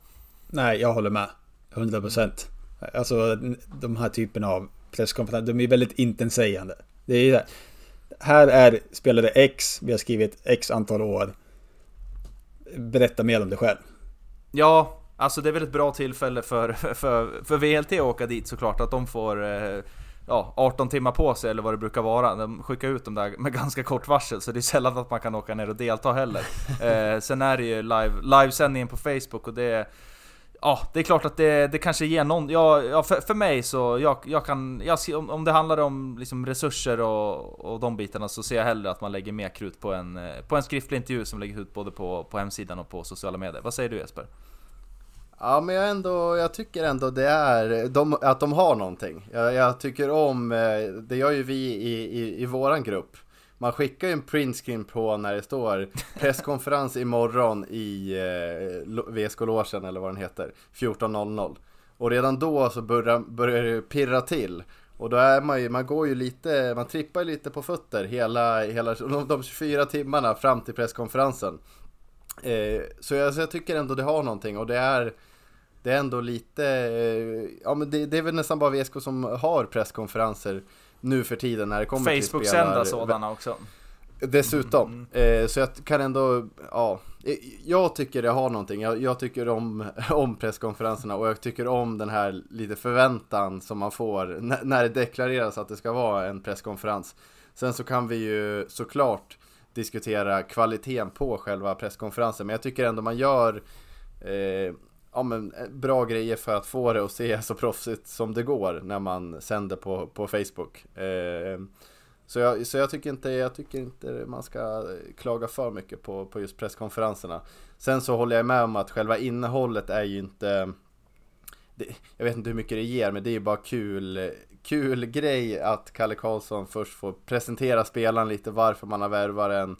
Nej, jag håller med. 100 procent. Alltså de här typerna av presskonferenser, de är väldigt intetsägande. Det är det. Här är spelare X, vi har skrivit X antal år. Berätta mer om dig själv. Ja, alltså det är väl ett bra tillfälle för, för, för VLT att åka dit såklart. Att de får eh, ja, 18 timmar på sig eller vad det brukar vara. De skickar ut dem där med ganska kort varsel så det är sällan att man kan åka ner och delta heller. [laughs] Eh, sen är det ju live, livesändningen på Facebook och det Ja, det är klart att det, det kanske ger någon... Ja, ja för, för mig så, jag, jag kan... Jag, om det handlar om liksom resurser och, och de bitarna så ser jag hellre att man lägger mer krut på en, eh, på en skriftlig intervju som läggs ut både på, på hemsidan och på sociala medier. Vad säger du Jesper? Ja men jag, ändå, jag tycker ändå det är de, att de har någonting. Jag, jag tycker om, eh, det gör ju vi i, i, i våran grupp. Man skickar ju en printscreen på när det står [laughs] presskonferens imorgon i eh, Lo- VSK-logen eller vad den heter, 14.00. Och redan då så börjar, börjar det pirra till. Och då är man ju, man går ju lite, man trippar lite på fötter hela, hela de, de 24 timmarna fram till presskonferensen. Eh, så, jag, så jag tycker ändå det har någonting och det är det är ändå lite, eh, ja men det, det är väl nästan bara VSK som har presskonferenser nu för tiden när det kommer till Facebook-sända sådana också. Dessutom. Eh, så jag kan ändå, ja. eh, Jag tycker det har någonting. Jag, jag tycker om, [laughs] om presskonferenserna och jag tycker om den här lite förväntan som man får när, när det deklareras att det ska vara en presskonferens. Sen så kan vi ju såklart diskutera kvaliteten på själva presskonferensen. Men jag tycker ändå man gör eh, ja, men, eh, bra grejer för att få det att se så proffsigt som det går när man sänder på, på Facebook. Eh, så jag, så jag tycker inte, jag tycker inte man ska klaga för mycket på, på just presskonferenserna. Sen så håller jag med om att själva innehållet är ju inte det, Jag vet inte hur mycket det ger men det är ju bara kul Kul grej att Kalle Karlsson först får presentera spelaren lite varför man har värvat den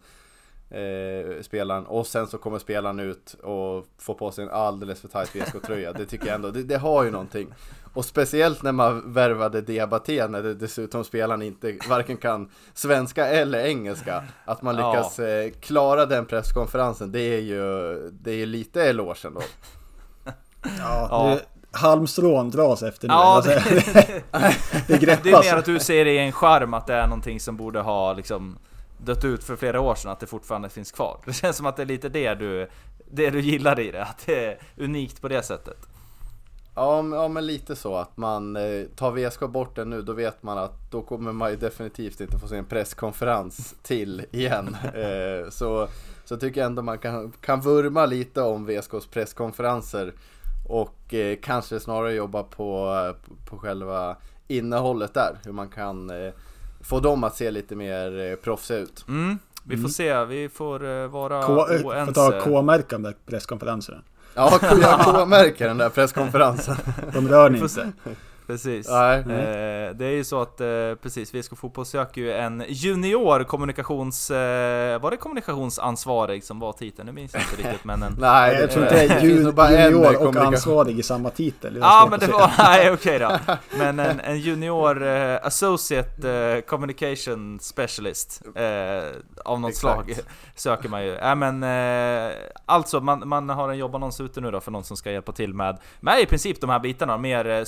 eh, Spelaren och sen så kommer spelaren ut och får på sig en alldeles för tajt VSK-tröja Det tycker jag ändå, det, det har ju någonting och speciellt när man värvade Diabaté när det dessutom spelaren inte varken kan svenska eller engelska. Att man Ja. lyckas eh, klara den presskonferensen, det är ju det är ju lite elogen då. Ja, Ja. Nu, halmstrån dras efter nu. Ja, Alltså, det, det [laughs] det greppas. är mer att du ser det i en charm att det är någonting som borde ha liksom dött ut för flera år sedan, att det fortfarande finns kvar. Det känns som att det är lite det du, det du gillar i det, att det är unikt på det sättet. Ja, men- ja men lite så att man eh, tar VSK bort den nu, då vet man att då kommer man ju definitivt inte få se en presskonferens till igen. [laughs] Eh, så, så tycker jag ändå man kan, kan vurma lite om VSKs presskonferenser. Och eh, kanske snarare jobba på, på själva innehållet där. Hur man kan eh, få dem att se lite mer eh, proffsiga ut. Mm, vi får se, vi får eh, vara K- eh, får oense. ta K-märka de där presskonferenserna. Ja, jag K-märker den där presskonferensen. [laughs] De rör Vi ni får inte. Precis. Nej. Eh, det är ju så att, eh, precis, VSK Fotboll söker ju en junior kommunikations... Eh, var det kommunikationsansvarig som var titeln? Nu minns jag inte riktigt men en... [laughs] Nej, Jag tror inte det är junior och ansvarig i samma titel. Ja svårt men det var, [laughs] nej [laughs] okej då. Men en, en junior associate communication specialist eh, av något Exakt. slag söker man ju. Äh, men eh, alltså man, man har en jobbannons ute nu då för någon som ska hjälpa till med, med i princip de här bitarna. Mer eh,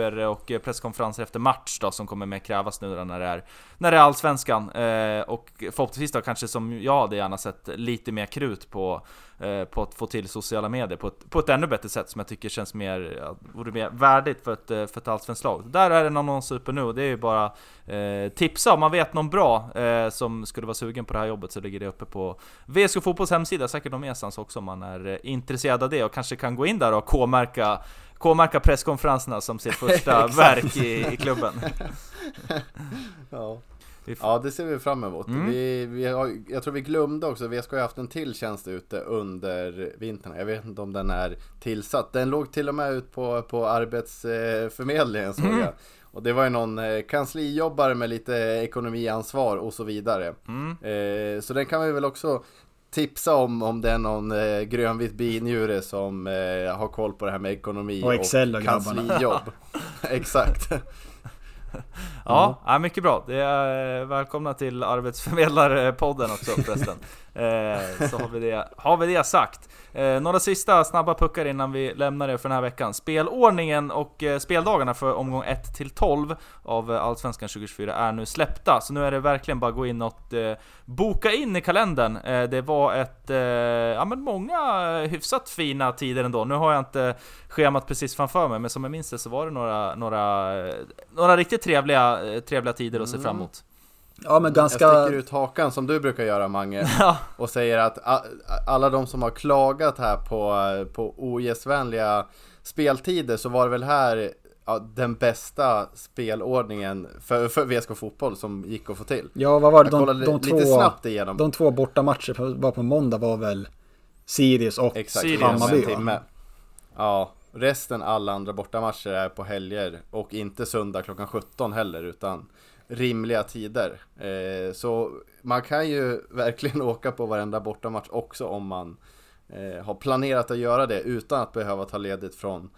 intervjuer och eh, presskonferenser efter match då som kommer med krävas nu då när det är, när det är Allsvenskan. Eh, och förhoppningsvis då kanske som jag hade gärna sett lite mer krut på eh, på att få till sociala medier på ett, på ett ännu bättre sätt som jag tycker känns mer, ja, vore mer värdigt för ett, eh, för ett allsvenskt lag. Där är det en annons uppe nu och det är ju bara eh, tipsa om man vet någon bra eh, som skulle vara sugen på det här jobbet så ligger det uppe på VSK Fotbolls hemsida, säkert någon annanstans också om man är eh, intresserad av det och kanske kan gå in där och K-märka K-märka presskonferenserna som sitt [laughs] första verk i, i klubben. [laughs] Ja. Ja, det ser vi fram emot. Mm. Vi, vi har, jag tror vi glömde också, vi ska ju haft en till tjänst ute under vintern. Jag vet inte om den är tillsatt. Den låg till och med ut på, på Arbetsförmedlingen såg Mm. jag. Och det var ju någon eh, kanslijobbare med lite ekonomiansvar och så vidare. Mm. Eh, så den kan vi väl också tipsa om om det är någon eh, grönvit binjure som eh, har koll på det här med ekonomi Och Excel och kanslijobb. [laughs] Exakt. Ja, ja, mycket bra. Det är välkomna till Arbetsförmedlarpodden också förresten. Eh, så har vi det, har vi det sagt. Eh, några sista snabba puckar innan vi lämnar det för den här veckan. Spelordningen och eh, speldagarna för omgång 1 till 12 av Allsvenskan 2024 är nu släppta. Så nu är det verkligen bara att gå in och boka in i kalendern. Det var ett, ja men många hyfsat fina tider ändå. Nu har jag inte schemat precis framför mig, men som jag minns det så var det några, några, några riktigt trevliga, trevliga tider att se fram emot. Ja men Jag ganska... sticker ut hakan som du brukar göra Mange [laughs] Ja. och säger att alla de som har klagat här på, på ogästvänliga speltider så var det väl här ja, den bästa spelordningen för, för VSK Fotboll som gick att få till. Ja vad var det? Jag De, de, lite två, snabbt igenom. de två bortamatcher på- var på måndag var väl Sirius och Exakt, Sirius. Hammarby, timme. Ja, resten alla andra bortamatcher är på helger och inte söndag klockan 17 heller utan rimliga tider. Eh, så man kan ju [laughs] verkligen åka på varenda bortamatch också om man eh, har planerat att göra det utan att behöva ta ledigt från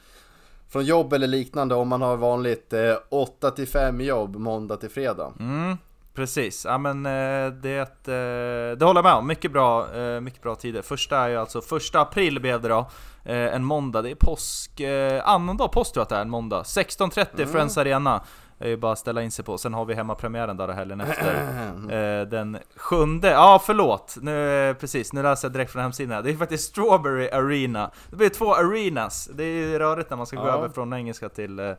från jobb eller liknande om man har vanligt eh, 8 till 5 jobb måndag till fredag. Mm, precis, ja men eh, det, eh, det håller jag med om. Mycket bra, eh, mycket bra tider. Första är ju alltså första april blev det då. Eh, en måndag, det är påsk, eh, annandag påsk tror jag att det är, en måndag. 16.30 Friends Arena. Är ju bara att ställa in sig på. Sen har vi hemmapremiären där helgen [clears throat] efter. Eh, den sjunde, ja förlåt, nu, precis, nu läser jag direkt från hemsidan. Det är faktiskt Strawberry Arena. Det blir två arenas. Det är rörigt när man ska gå Ja. över från engelska till, eh,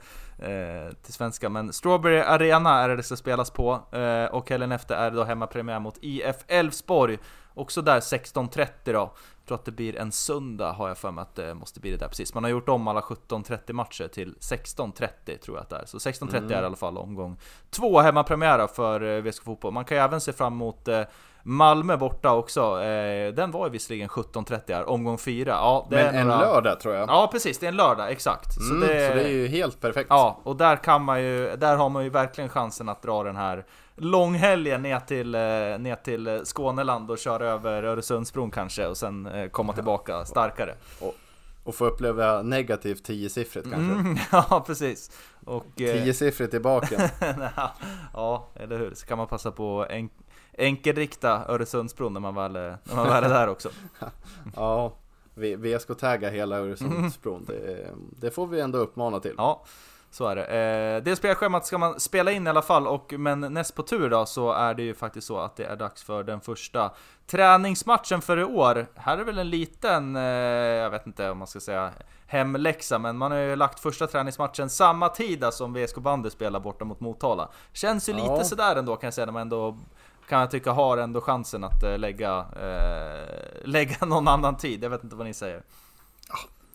till svenska. Men Strawberry Arena är det det ska spelas på. Eh, och helgen efter är det då hemmapremiär mot IF Elfsborg. Också där 16.30 då. Jag tror att det blir en söndag har jag för mig att det måste bli det där precis. Man har gjort om alla 17.30 matcher till 16.30 tror jag att det är. Så 16.30 är i alla fall omgång två hemmapremiär för eh, VSK Fotboll. Man kan ju även se fram emot eh, Malmö borta också. Eh, den var ju visserligen 17.30 här, omgång fyra. Ja, det Men en några... lördag tror jag. Ja precis, det är en lördag, exakt. Mm, så, det... är ju helt perfekt. Ja, och där kan man ju, där har man ju verkligen chansen att dra den här långhelgen ner till, eh, ner till eh, Skåneland och köra över Öresundsbron kanske och sen eh, komma tillbaka starkare. Och få uppleva negativt tiosiffrigt kanske. Mm, [laughs] ja, precis. Och, Tiosiffrigt tillbaka. [laughs] ja, eller hur? Så kan man passa på en, enkelrikta Öresundsbron när man väl, är- när man väl är där också. [laughs] Ja, V- VSK-tagga hela Öresundsbron. Det, det får vi ändå uppmana till. Ja, så är det. Eh, det spelschemat ska man spela in i alla fall, och, men näst på tur då så är det ju faktiskt så att det är dags för den första träningsmatchen för i år. Här är väl en liten, eh, jag vet inte om man ska säga hemläxa, men man har ju lagt första träningsmatchen samma tid som VSK Bandy spelar borta mot Motala. Känns ju Ja. lite sådär ändå kan jag säga, när man ändå kan jag tycka har ändå chansen att eh, lägga, eh, [laughs] lägga någon annan tid. Jag vet inte vad ni säger.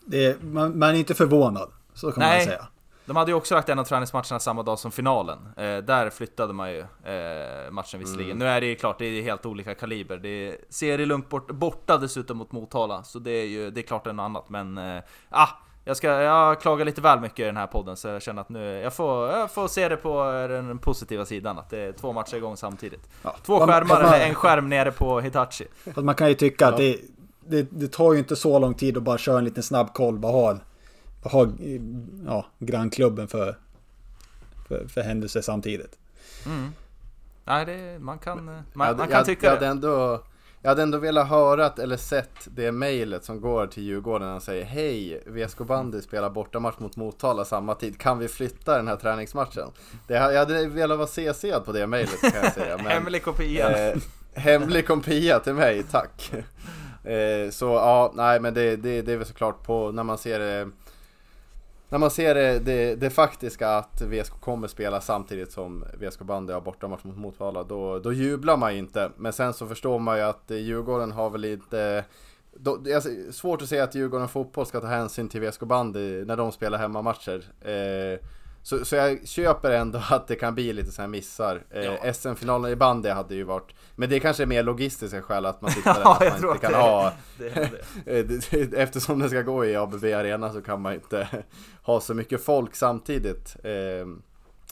det är, man, man är inte förvånad. Så kan Nej. man säga. De hade ju också lagt en av träningsmatcherna samma dag som finalen. Eh, där flyttade man ju eh, matchen visserligen. Mm. Nu är det ju klart, det är helt olika kaliber. Det är serielugnt bort, borta dessutom mot Motala, så det är ju det är klart det är något annat. Men eh, ah, jag, ska, jag klagar lite väl mycket i den här podden, så jag känner att nu, jag får, jag får se det på den positiva sidan, att det är två matcher igång samtidigt. Ja. Två skärmar man- eller en skärm nere på Hitachi. Man kan ju tycka att Ja. det, det, det tar ju inte så lång tid att bara köra en liten snabb koll. Vad har, vad har ja, grannklubben för, för, för händelser samtidigt? Mm. Nej, det, man kan, man, Jag man kan jag, tycka jag det. hade ändå, jag hade ändå velat höra eller sett det mejlet som går till Djurgården och säger Hej, VSK Bandy spelar bortamatch mot Motala samma tid. Kan vi flytta den här träningsmatchen? Det, jag hade velat vara CC på det mejlet kan jag säga. [laughs] Men, Hemlig kopia. Eh, hemlig kopia till mig, tack. [laughs] Eh, så ja, nej men det, det, det är väl såklart på när man ser det när man ser det, det, det faktiska att VSK kommer spela samtidigt som VSK Bandy har bortamatch mot Motala då, då jublar man ju inte. Men sen så förstår man ju att eh, Djurgården har väl inte då, det är alltså svårt att säga att Djurgården Fotboll ska ta hänsyn till VSK Bandy när de spelar hemmamatcher. Eh, så, så jag köper ändå [laughs] att det kan bli lite så här missar. Eh, Ja. SM-finalen i bandy hade ju varit, men det kanske är mer logistiska skäl att man [laughs] tittar Ja, att jag man inte att kan det ha [laughs] det. Eh, det- Eftersom det ska gå i ABB Arena så kan man inte ha så mycket folk samtidigt. Eh,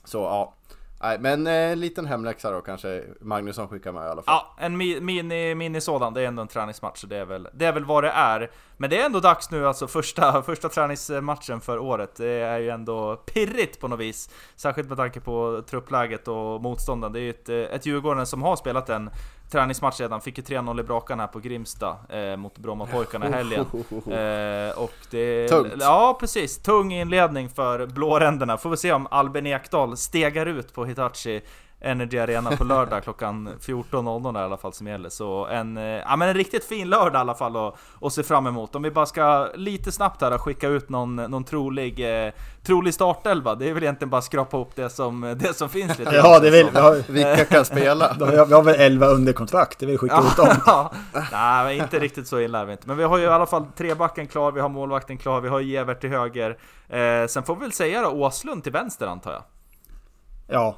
Så ja, Nej, men eh, en liten hemläxa då kanske Magnusson skickar med i alla fall. Ja, en mi- mini, mini sådan, det är ändå en träningsmatch, så det är, väl, det är väl vad det är. Men det är ändå dags nu, alltså första, [laughs] första träningsmatchen för året. Det är ju ändå pirrigt på något vis. Särskilt med tanke på truppläget och motståndaren. Det är ju ett, eh, ett Djurgården som har spelat en träningsmatch redan. Fick ju 3-0 i Brakan här på Grimsta eh, mot Brommapojkarna i helgen. [laughs] Eh, och det... Tungt. Ja, precis. Tung inledning för blåränderna. Får vi se om Albin Ekdal stegar ut på Hitachi Energy Arena på lördag klockan 14.00 i alla fall som gäller. Så en, eh, ja, men en riktigt fin lördag i alla fall att, att se fram emot. Om vi bara ska lite snabbt här skicka ut någon, någon trolig, eh, trolig startelva. Det är väl egentligen bara skrapa upp det som, [laughs] det som finns lite. Ja, det vill vi. Har, Vilka kan spela? [laughs] har vi har väl 11 under kontrakt. Det vill skicka ut dem. Ja, nej, men inte riktigt så illa är vi inte. Men vi har ju i alla fall trebacken klar, vi har målvakten klar, vi har Evert till höger. Eh, sen får vi väl säga då Åslund till vänster antar jag. Ja,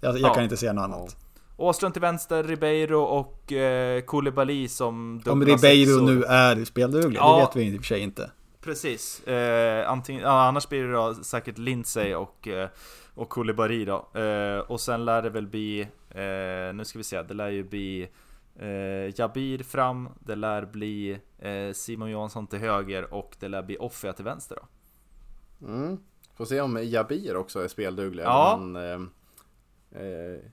jag, jag Ja. kan inte säga något annat. Åslund till vänster, Ribeiro och eh, Koulibaly som Om Ribeiro sexor. nu är spelduglig, Ja. det vet vi i och för sig inte. Precis. Eh, antingen, ja, annars blir det då säkert Lindsey och, eh, och Koulibaly då. Eh, och sen lär det väl bli, eh, nu ska vi se, det lär ju bli eh, Jabir fram, det lär bli eh, Simon Johansson till höger och det lär bli Offia till vänster då. Mm. Får se om Jabir också är spelduglig. Ja. Han,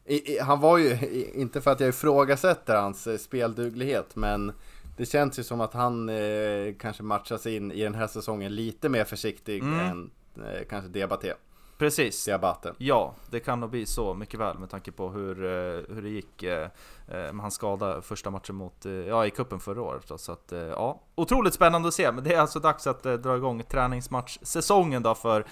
i, i, han var ju, inte för att jag ifrågasätter hans eh, spelduglighet, men det känns ju som att han eh, kanske matchas in i den här säsongen lite mer försiktig Mm. än eh, kanske Diabate. Precis. Diabate. Ja, det kan nog bli så mycket väl med tanke på hur, eh, hur det gick eh, eh, med hans skada första matchen mot, ja i kuppen förra året då, Så att, ja, otroligt spännande att se, men det är alltså dags att dra igång träningsmatch-säsongen då för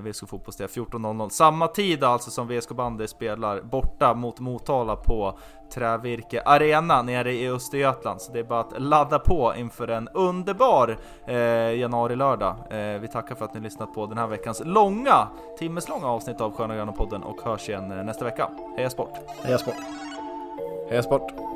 VSK Fotbolls del 14.00 Samma tid alltså som VSK Bandy spelar borta mot Motala på Trävirke Arena nere i Östergötland Så det är bara att ladda på inför en underbar eh, januari-lördag eh, Vi tackar för att ni lyssnat på den här veckans långa, timmeslånga avsnitt av Sköna Gröna podden och hörs igen eh, nästa vecka Heja Sport! Heja sport! Heja sport!